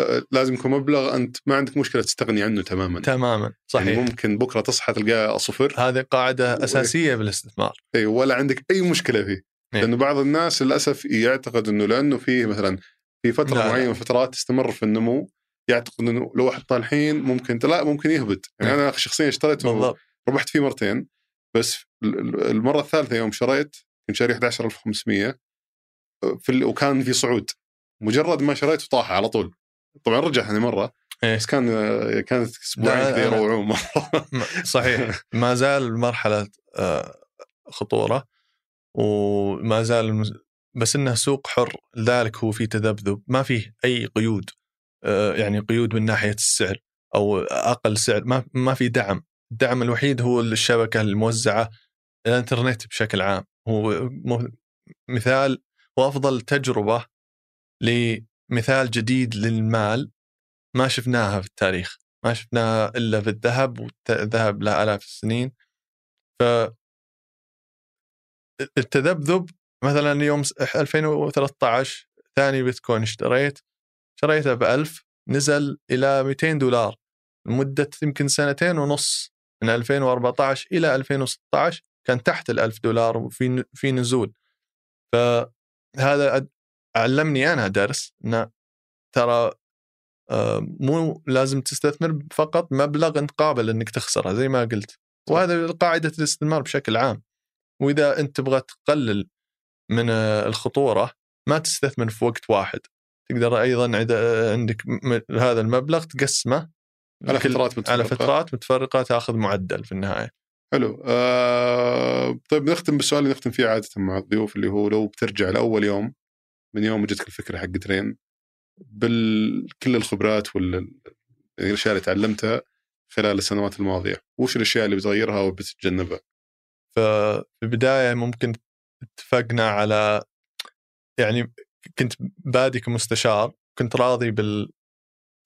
آه، لازم يكون مبلغ أنت ما عندك مشكلة تستغني عنه تماما. تماما صحيح. يعني ممكن بكرة تصحى تلقاه صفر. هذه قاعدة أساسية بالاستثمار. إي ولا عندك أي مشكلة فيه. إيه. لأنه بعض الناس للأسف يعتقد إنه لأنه فيه مثلا في فترة لا،. معينة فترات تستمر في النمو يعتقد إنه لو حطها الحين ممكن لا ممكن يهبط. يعني إيه. أنا شخصيا اشتريته ربحت فيه مرتين بس ال- ال- المرة الثالثة يوم شريت كنت شاري 11500 في ال... وكان في صعود. مجرد ما شريته طاح على طول. طبعا رجع ثاني مرة إيه. بس كان كانت أسبوعين كذا يروعون مرة. صحيح. ما زال مرحله آه، خطورة وما زال بس إنه سوق حر. لذلك هو في تذبذب. ما فيه أي قيود آه، يعني قيود من ناحية السعر أو أقل سعر. ما ما في دعم. الدعم الوحيد هو الشبكة الموزعة الإنترنت بشكل عام. هو مثال وأفضل تجربة لمثال جديد للمال ما شفناها في التاريخ ما شفناها إلا في الذهب والذهب له الاف السنين. ف التذبذب مثلا يوم 2013 ثاني بيتكوين اشتريت شريته ب 1000 نزل إلى 200 دولار لمدة يمكن سنتين ونص من 2014 إلى 2016 كان تحت ال 1000 دولار وفي في نزول. فهذا علمني أنا درس انه ترى آه، مو لازم تستثمر فقط مبلغ أنت قابل إنك تخسره زي ما قلت. وهذا قاعدة الاستثمار بشكل عام. وإذا أنت تبغى تقلل من آه، الخطورة ما تستثمر في وقت واحد. تقدر أيضا إذا عندك هذا المبلغ تقسمه على فترات متفرقة. على فترات متفرقة تأخذ معدل في النهاية. حلو. آه طيب نختم بالسؤال اللي نختم فيه عادة مع الضيوف اللي هو لو بترجع لأول يوم من يوم جتك الفكرة حق ترين بكل الخبرات وال الأشياء اللي تعلمتها خلال السنوات الماضية وش الأشياء اللي بتغيرها وبتتجنبها؟ ففي البداية ممكن اتفقنا على يعني كنت بادي كمستشار كنت راضي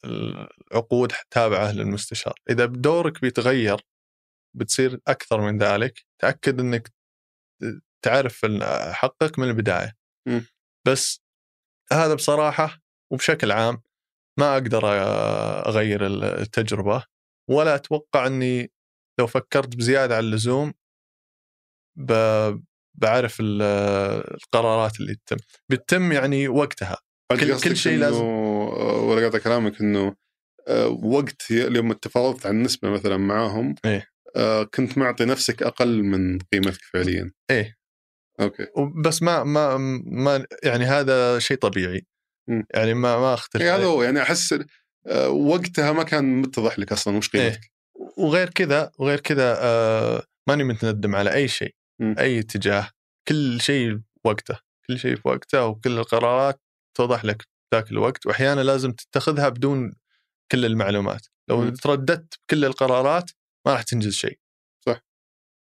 بالعقود تابعة للمستشار. إذا دورك بيتغير بتصير أكثر من ذلك تأكد إنك تعرف حقك من البداية م. بس هذا بصراحة وبشكل عام ما أقدر أغير التجربة ولا أتوقع إني لو فكرت بزيادة عن اللزوم بعرف القرارات اللي تتم بتتم يعني وقتها كل, كل شيء لازم ولا قاطع كلامك إنه وقت يوم تفاوضت عن نسبه مثلا معاهم إيه؟ آه، كنت معطي نفسك أقل من قيمتك فعليا. إيه. أوكي. بس ما ما ما يعني هذا شيء طبيعي. م. يعني ما ما أختلف يعني هذا هو يعني أحس آه، وقتها ما كان متضح لك أصلا وش قيمتك. إيه؟ وغير كذا وغير كذا آه ماني متندم على أي شيء م. أي اتجاه. كل شيء وقته كل شيء في وقته وكل القرارات توضح لك ذاك الوقت. واحيانا لازم تتخذها بدون كل المعلومات. لو م. ترددت بكل القرارات ما راح تنجز شيء. صح.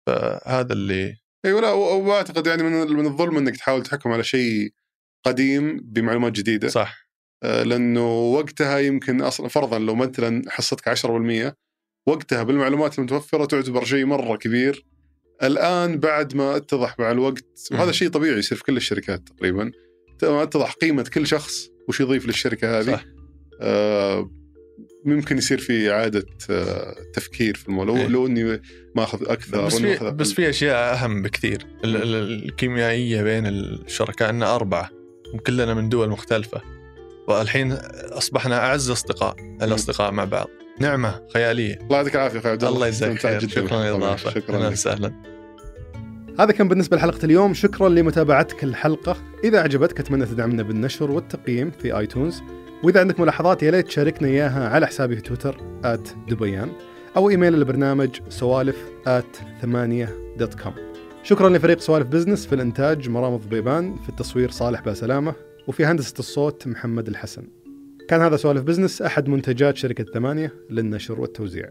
فهذا اللي اي ولا وأعتقد يعني من من الظلم إنك تحاول تحكم على شيء قديم بمعلومات جديدة. صح. آه لأنه وقتها يمكن أصلا فرضا لو مثلا حصتك 10% وقتها بالمعلومات المتوفرة تعتبر شيء مرة كبير. الآن بعد ما اتضح مع الوقت وهذا شيء طبيعي يصير في كل الشركات تقريبا اتضح قيمة كل شخص وش يضيف للشركة هذه. صح. آه ممكن يصير في إعادة آه تفكير في الموضوع إيه. لو إني ماخذ أكثر بس في بس في أشياء أهم بكثير الكيميائية بين الشركاء ان أربعة وكلنا من دول مختلفة. والحين أصبحنا أعز أصدقاء الأصدقاء مع بعض. نعمة خيالية. الله يعطيك العافية أخوي عبد الله الله يجزاك خير. شكرا للاضافه شكرا أهلا وسهلا. هذا كان بالنسبة لحلقة اليوم. شكرا لمتابعتك الحلقة. إذا عجبتك أتمنى تدعمنا بالنشر والتقييم في iTunes. وإذا عندك ملاحظات يا ليت تشاركنا إياها على حسابي في تويتر دبيان أو إيميل البرنامج سوالف dot com. شكرا لفريق سوالف business في الإنتاج مرام الضبيبان في التصوير صالح باسلامة وفي هندسة الصوت محمد الحسن. كان هذا سوالف business أحد منتجات شركة ثمانية للنشر والتوزيع.